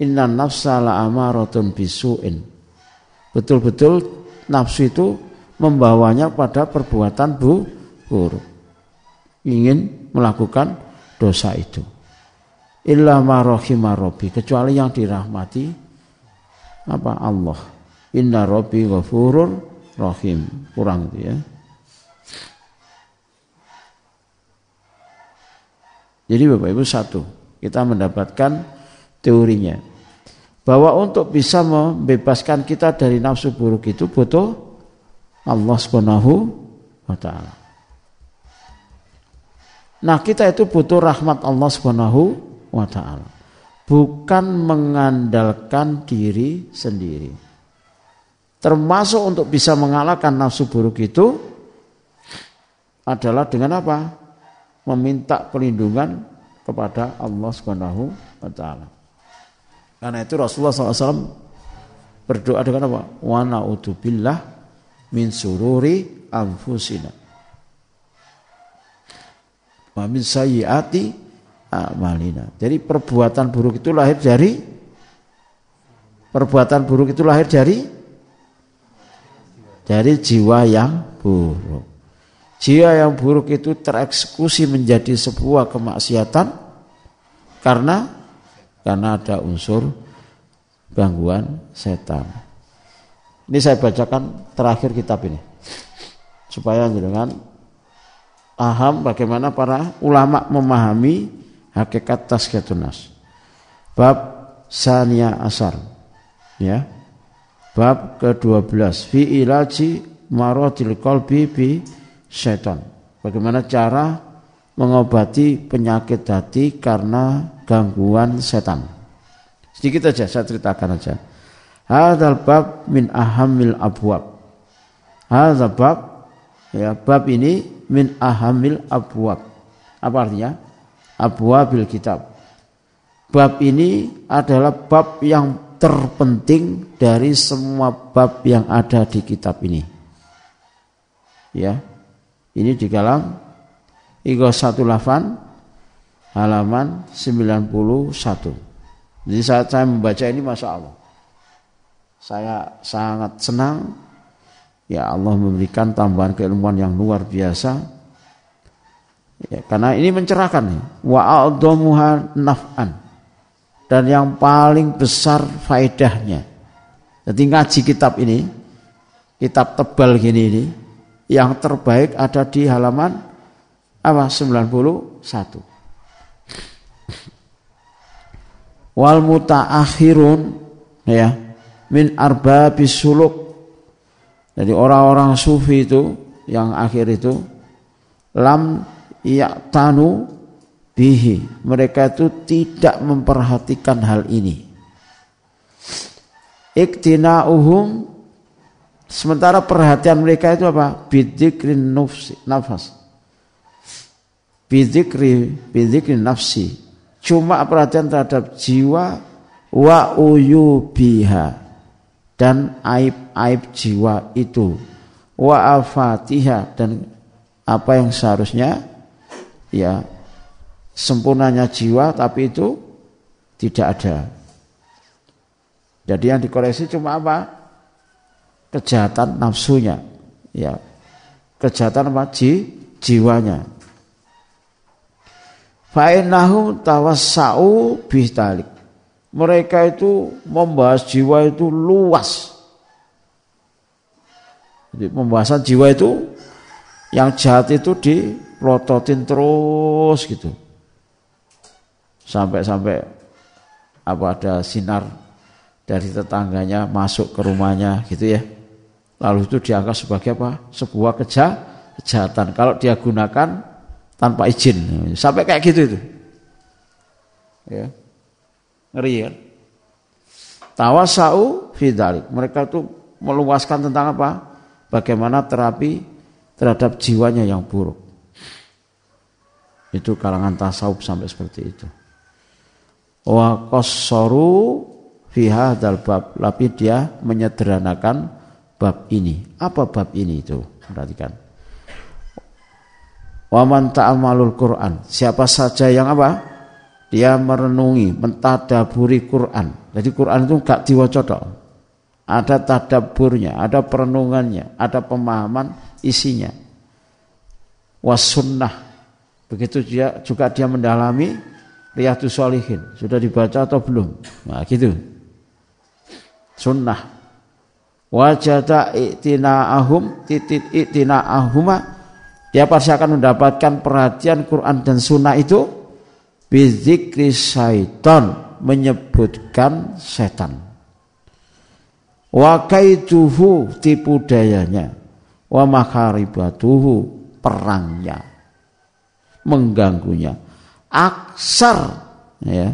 Inna nafsa la amaratun bisuin. Betul-betul nafsu itu membawanya pada perbuatan bu, buruk. Ingin melakukan dosa itu. Illa ma kecuali yang dirahmati apa Allah. Inna rabbi ghafurur rahim. Kurang itu ya. Jadi Bapak Ibu satu, kita mendapatkan teorinya bahwa untuk bisa membebaskan kita dari nafsu buruk itu butuh Allah Subhanahu wa taala. Nah, kita itu butuh rahmat Allah Subhanahu wa taala. Bukan mengandalkan diri sendiri. Termasuk untuk bisa mengalahkan nafsu buruk itu adalah dengan apa? Meminta perlindungan kepada Allah Subhanahu wa taala. Karena itu Rasulullah SAW berdoa dengan apa? Wa na'udzubillah min sururi anfusina. Wa min sayyiati amalina. Jadi perbuatan buruk itu lahir dari perbuatan buruk itu lahir dari dari jiwa yang buruk. Jiwa yang buruk itu tereksekusi menjadi sebuah kemaksiatan karena karena ada unsur gangguan setan. Ini saya bacakan terakhir kitab ini supaya dengan paham bagaimana para ulama memahami hakikat tazkiyatun nas. Bab Sania Asar. Ya. Bab ke-12 fi ilaji maradil qalbi bi setan. Bagaimana cara mengobati penyakit hati karena gangguan setan. Sedikit aja saya ceritakan aja. Hadzal bab min ahamil abwab. Hadzal bab ya bab ini min ahamil abwab. Apa artinya? Abwabil kitab. Bab ini adalah bab yang terpenting dari semua bab yang ada di kitab ini. Ya. Ini di dalam satu Lafan halaman 91. Jadi saat saya membaca ini Masya Allah. Saya sangat senang ya Allah memberikan tambahan keilmuan yang luar biasa. Ya, karena ini mencerahkan nih. Wa naf'an. Dan yang paling besar faedahnya. Jadi ngaji kitab ini, kitab tebal gini ini, yang terbaik ada di halaman apa 91. Wal mutaakhirun ya min arba bisuluk. Jadi orang-orang sufi itu yang akhir itu lam tanu bihi. Mereka itu tidak memperhatikan hal ini. Iktina'uhum sementara perhatian mereka itu apa? Bidzikrin nafas. Bidzikri bidzikrin nafsi. Cuma perhatian terhadap jiwa wa uyubiha dan aib-aib jiwa itu wa afatiha dan apa yang seharusnya ya sempurnanya jiwa tapi itu tidak ada. Jadi yang dikoreksi cuma apa? Kejahatan nafsunya. Ya. Kejahatan apa? Ji, jiwanya. Fa'innahu tawassa'u bistalik mereka itu membahas jiwa itu luas. Jadi pembahasan jiwa itu yang jahat itu diprototin terus gitu. Sampai-sampai apa ada sinar dari tetangganya masuk ke rumahnya gitu ya. Lalu itu dianggap sebagai apa? Sebuah keja, kejahatan. Kalau dia gunakan tanpa izin. Sampai kayak gitu itu. Ya. Ngeri kan? Tawasau fidalik. Mereka itu meluaskan tentang apa? Bagaimana terapi terhadap jiwanya yang buruk. Itu kalangan tasawuf sampai seperti itu. Wa qassaru fiha dal bab. Tapi dia menyederhanakan bab ini. Apa bab ini itu? Perhatikan. Wa man ta'amalul Quran. Siapa saja yang apa? dia merenungi, mentadaburi Quran. Jadi Quran itu gak diwaca Ada tadaburnya, ada perenungannya, ada pemahaman isinya. Wasunnah. Begitu dia juga dia mendalami Riyadus Shalihin. Sudah dibaca atau belum? Nah, gitu. Sunnah. Wajada ahum titit ahuma. Dia pasti akan mendapatkan perhatian Quran dan sunnah itu bizikri syaitan menyebutkan setan. Wa kaituhu tipu dayanya. Wa makaribatuhu perangnya. Mengganggunya. Aksar ya.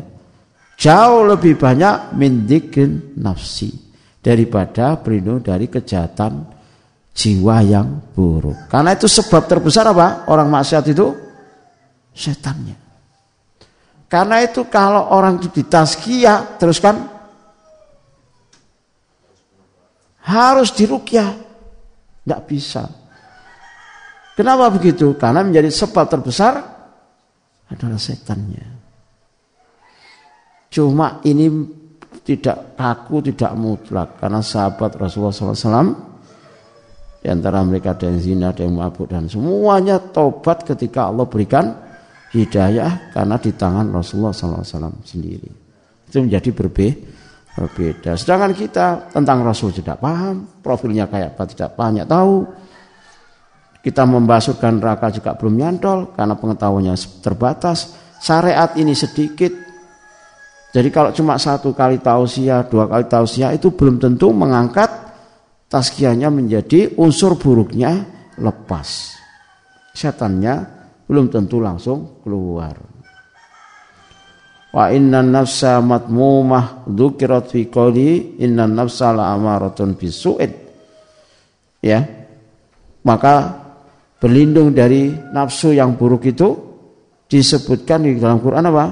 Jauh lebih banyak mindikin nafsi daripada berlindung dari kejahatan jiwa yang buruk karena itu sebab terbesar apa orang maksiat itu setannya karena itu kalau orang itu ditazkiyah terus kan harus dirukyah. Tidak bisa. Kenapa begitu? Karena menjadi sebab terbesar adalah setannya. Cuma ini tidak kaku, tidak mutlak. Karena sahabat Rasulullah SAW di antara mereka ada yang zina, ada yang mabuk dan semuanya tobat ketika Allah berikan hidayah karena di tangan Rasulullah SAW sendiri. Itu menjadi berbe berbeda. Sedangkan kita tentang Rasul tidak paham, profilnya kayak apa tidak banyak tahu. Kita membahas surga neraka juga belum nyantol karena pengetahuannya terbatas. Syariat ini sedikit. Jadi kalau cuma satu kali tausiah, dua kali tausiah itu belum tentu mengangkat taskiahnya menjadi unsur buruknya lepas. Setannya belum tentu langsung keluar. Wa inna nafsa matmumah dzukirat fi qawli inna nafsa la amaratun bisu'in. Ya. Maka berlindung dari nafsu yang buruk itu disebutkan di dalam Quran apa?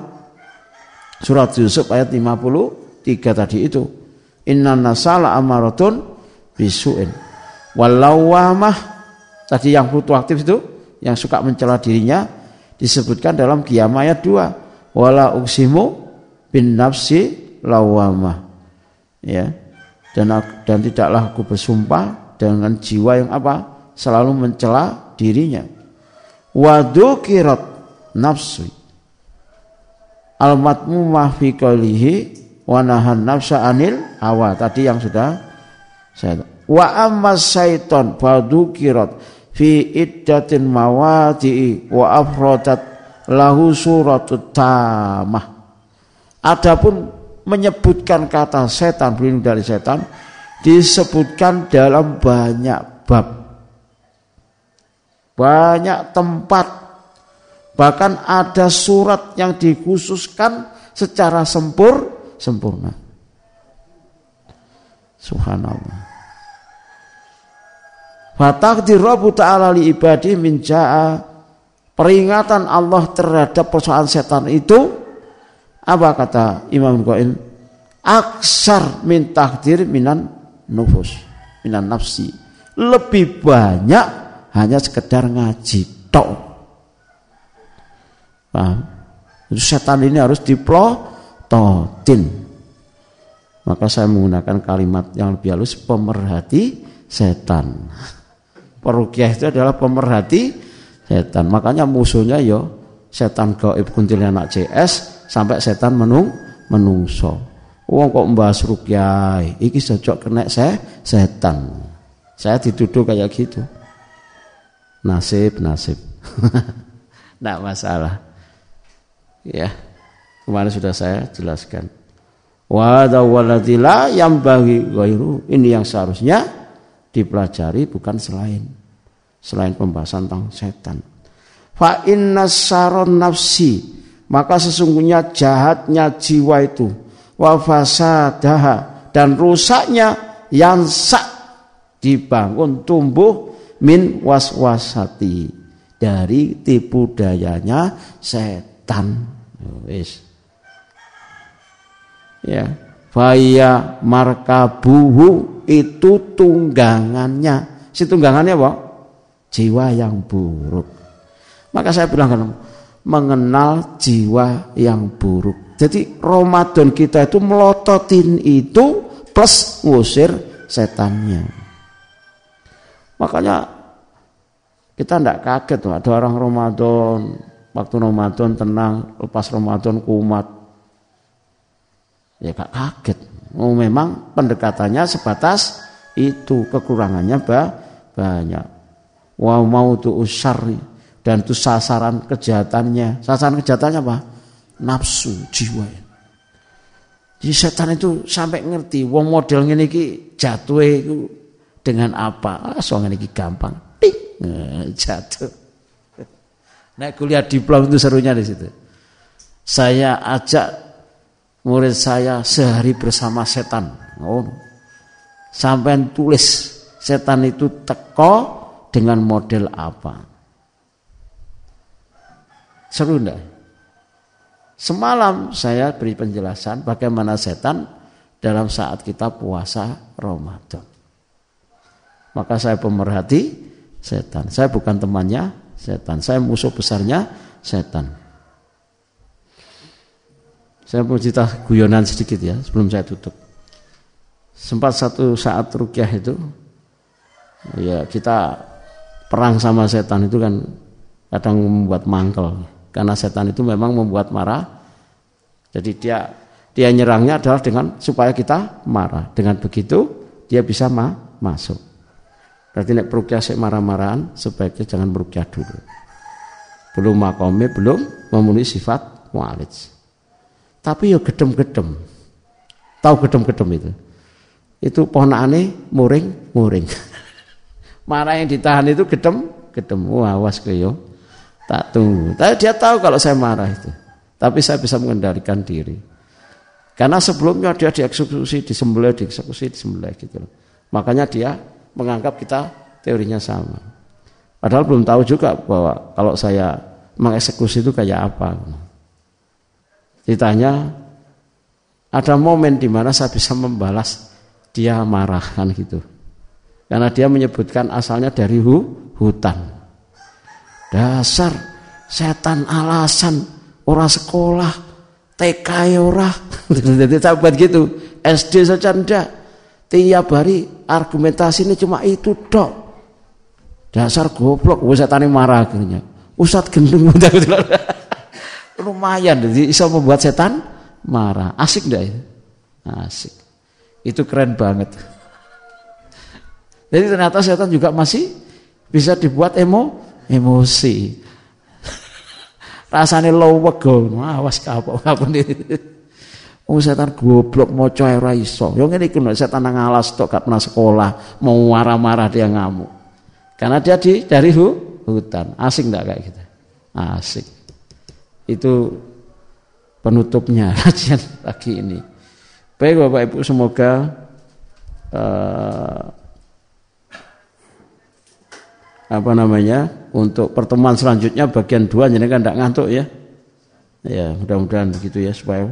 Surat Yusuf ayat 53 tadi itu. Inna nafsa la amaratun bisu'in. Walawamah tadi yang aktif itu yang suka mencela dirinya disebutkan dalam Qiyamah ayat 2 wala uksimu bin nafsi lawamah ya. Dan dan tidaklah aku bersumpah dengan jiwa yang apa? Selalu mencela dirinya. Wadukirat nafsi. Al matmumah fi qalihi wa nahan nafsa anil hawa. Tadi yang sudah saya wa amma syaiton fadukirat fi iddatin mawadi'i wa afrodat lahu suratut tamah. Adapun menyebutkan kata setan berlindung dari setan disebutkan dalam banyak bab. Banyak tempat bahkan ada surat yang dikhususkan secara sempur sempurna. Subhanallah. Fatakdir Rabbu ta'ala li ibadi min peringatan Allah terhadap persoalan setan itu apa kata Imam Qail aksar min takdir minan nufus minan nafsi. Lebih banyak hanya sekedar ngaji tok. Setan ini harus diplototin maka saya menggunakan kalimat yang lebih halus pemerhati setan perukiah itu adalah pemerhati setan. Makanya musuhnya yo ya setan gaib kuntilanak CS sampai setan menung menungso. Wong kok mbahas rukyah, iki cocok kena saya setan. Saya dituduh kayak gitu. Nasib, nasib. [LAUGHS] Tidak masalah. Ya, kemarin sudah saya jelaskan. Wada waladila yang bagi gairu. Ini yang seharusnya dipelajari bukan selain selain pembahasan tentang setan. Fa inna saron nafsi maka sesungguhnya jahatnya jiwa itu wa fasadaha dan rusaknya yang sak dibangun tumbuh min waswasati dari tipu dayanya setan. Wis. Ya, faya markabuhu itu tunggangannya. Si tunggangannya apa? jiwa yang buruk. Maka saya bilang kan, mengenal jiwa yang buruk. Jadi Ramadan kita itu melototin itu plus ngusir setannya. Makanya kita tidak kaget tuh ada orang Ramadan waktu Ramadan tenang lepas Ramadan kumat ya gak kaget oh, memang pendekatannya sebatas itu kekurangannya banyak wa mautu usari dan itu sasaran kejahatannya. Sasaran kejahatannya apa? Nafsu jiwa. Jadi setan itu sampai ngerti wong model ngene iki jatuhe dengan apa? Ah, so ngene gampang. Tik, nah, jatuh. [LAUGHS] Naik kuliah diplom itu serunya di situ. Saya ajak murid saya sehari bersama setan. Oh. Sampai tulis setan itu teko dengan model apa? Seru enggak? Semalam saya beri penjelasan bagaimana setan dalam saat kita puasa Ramadan. Maka saya pemerhati setan. Saya bukan temannya setan. Saya musuh besarnya setan. Saya mau cerita guyonan sedikit ya sebelum saya tutup. Sempat satu saat rukyah itu ya kita perang sama setan itu kan kadang membuat mangkel. Karena setan itu memang membuat marah. Jadi dia dia nyerangnya adalah dengan supaya kita marah. Dengan begitu dia bisa ma masuk. Berarti nek perukyah sik marah-marahan sebaiknya jangan perukyah dulu. Belum makome belum memenuhi sifat walid tapi ya gedem-gedem tahu gedem-gedem itu itu pohon aneh muring muring [LAUGHS] Marah yang ditahan itu gedem, gedem. Wah, awas ke yo. Tak tunggu. Tapi dia tahu kalau saya marah itu. Tapi saya bisa mengendalikan diri. Karena sebelumnya dia dieksekusi, disembelih, dieksekusi, disembelih gitu. Makanya dia menganggap kita teorinya sama. Padahal belum tahu juga bahwa kalau saya mengeksekusi itu kayak apa. Ditanya, ada momen di mana saya bisa membalas dia marah kan gitu. Karena dia menyebutkan asalnya dari hu, hutan. Dasar setan alasan orang sekolah TK ya ora. [LAUGHS] Jadi sahabat gitu. SD saja ndak. Tiap hari argumentasi ini cuma itu dok. Dasar goblok. Wis setane marah akhirnya. Ustad gendeng [LAUGHS] lumayan jadi bisa membuat setan marah. Asik ndak ya? Asik. Itu keren banget. Jadi ternyata setan juga masih bisa dibuat emo emosi. Rasane lowego, awas kapok ngapun Oh setan goblok maca ora iso. Yo ngene iki setan nang alas tok gak pernah sekolah, mau marah-marah dia ngamuk. Karena dia di dari hu, hutan. Asik enggak kayak gitu? Asik. Itu penutupnya [LAUGHS] kajian pagi ini. Baik Bapak Ibu semoga uh, apa namanya untuk pertemuan selanjutnya bagian dua jadi kan tidak ngantuk ya. Ya mudah-mudahan begitu ya supaya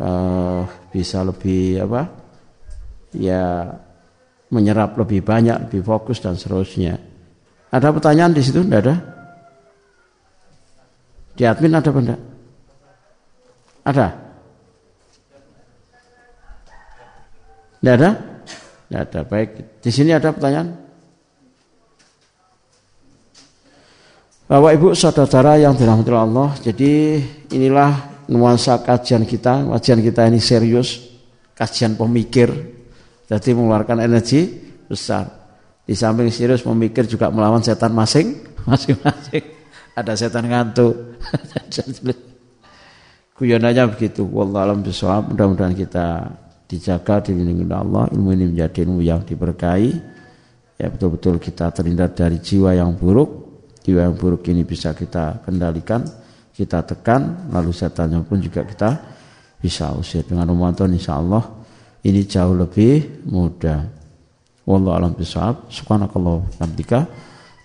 uh, bisa lebih apa ya menyerap lebih banyak lebih fokus dan seterusnya. Ada pertanyaan di situ? Tidak ada di admin ada benda ada tidak ada tidak ada baik di sini ada pertanyaan Bapak Ibu saudara yang dirahmati Allah, jadi inilah nuansa kajian kita. Kajian kita ini serius, kajian pemikir. Jadi mengeluarkan energi besar. Di samping serius memikir juga melawan setan masing masing-masing. [LAUGHS] Ada setan ngantuk. [LAUGHS] Kuyonanya begitu. Wallahualam bisawab. Mudah-mudahan kita dijaga dilindungi Allah. Ilmu ini menjadi ilmu yang diberkahi. Ya betul-betul kita terhindar dari jiwa yang buruk jiwa yang buruk ini bisa kita kendalikan, kita tekan, lalu setannya pun juga kita bisa usir dengan Ramadan insya Allah ini jauh lebih mudah. Wallahu alam bisawab. Subhanakallah hamdika.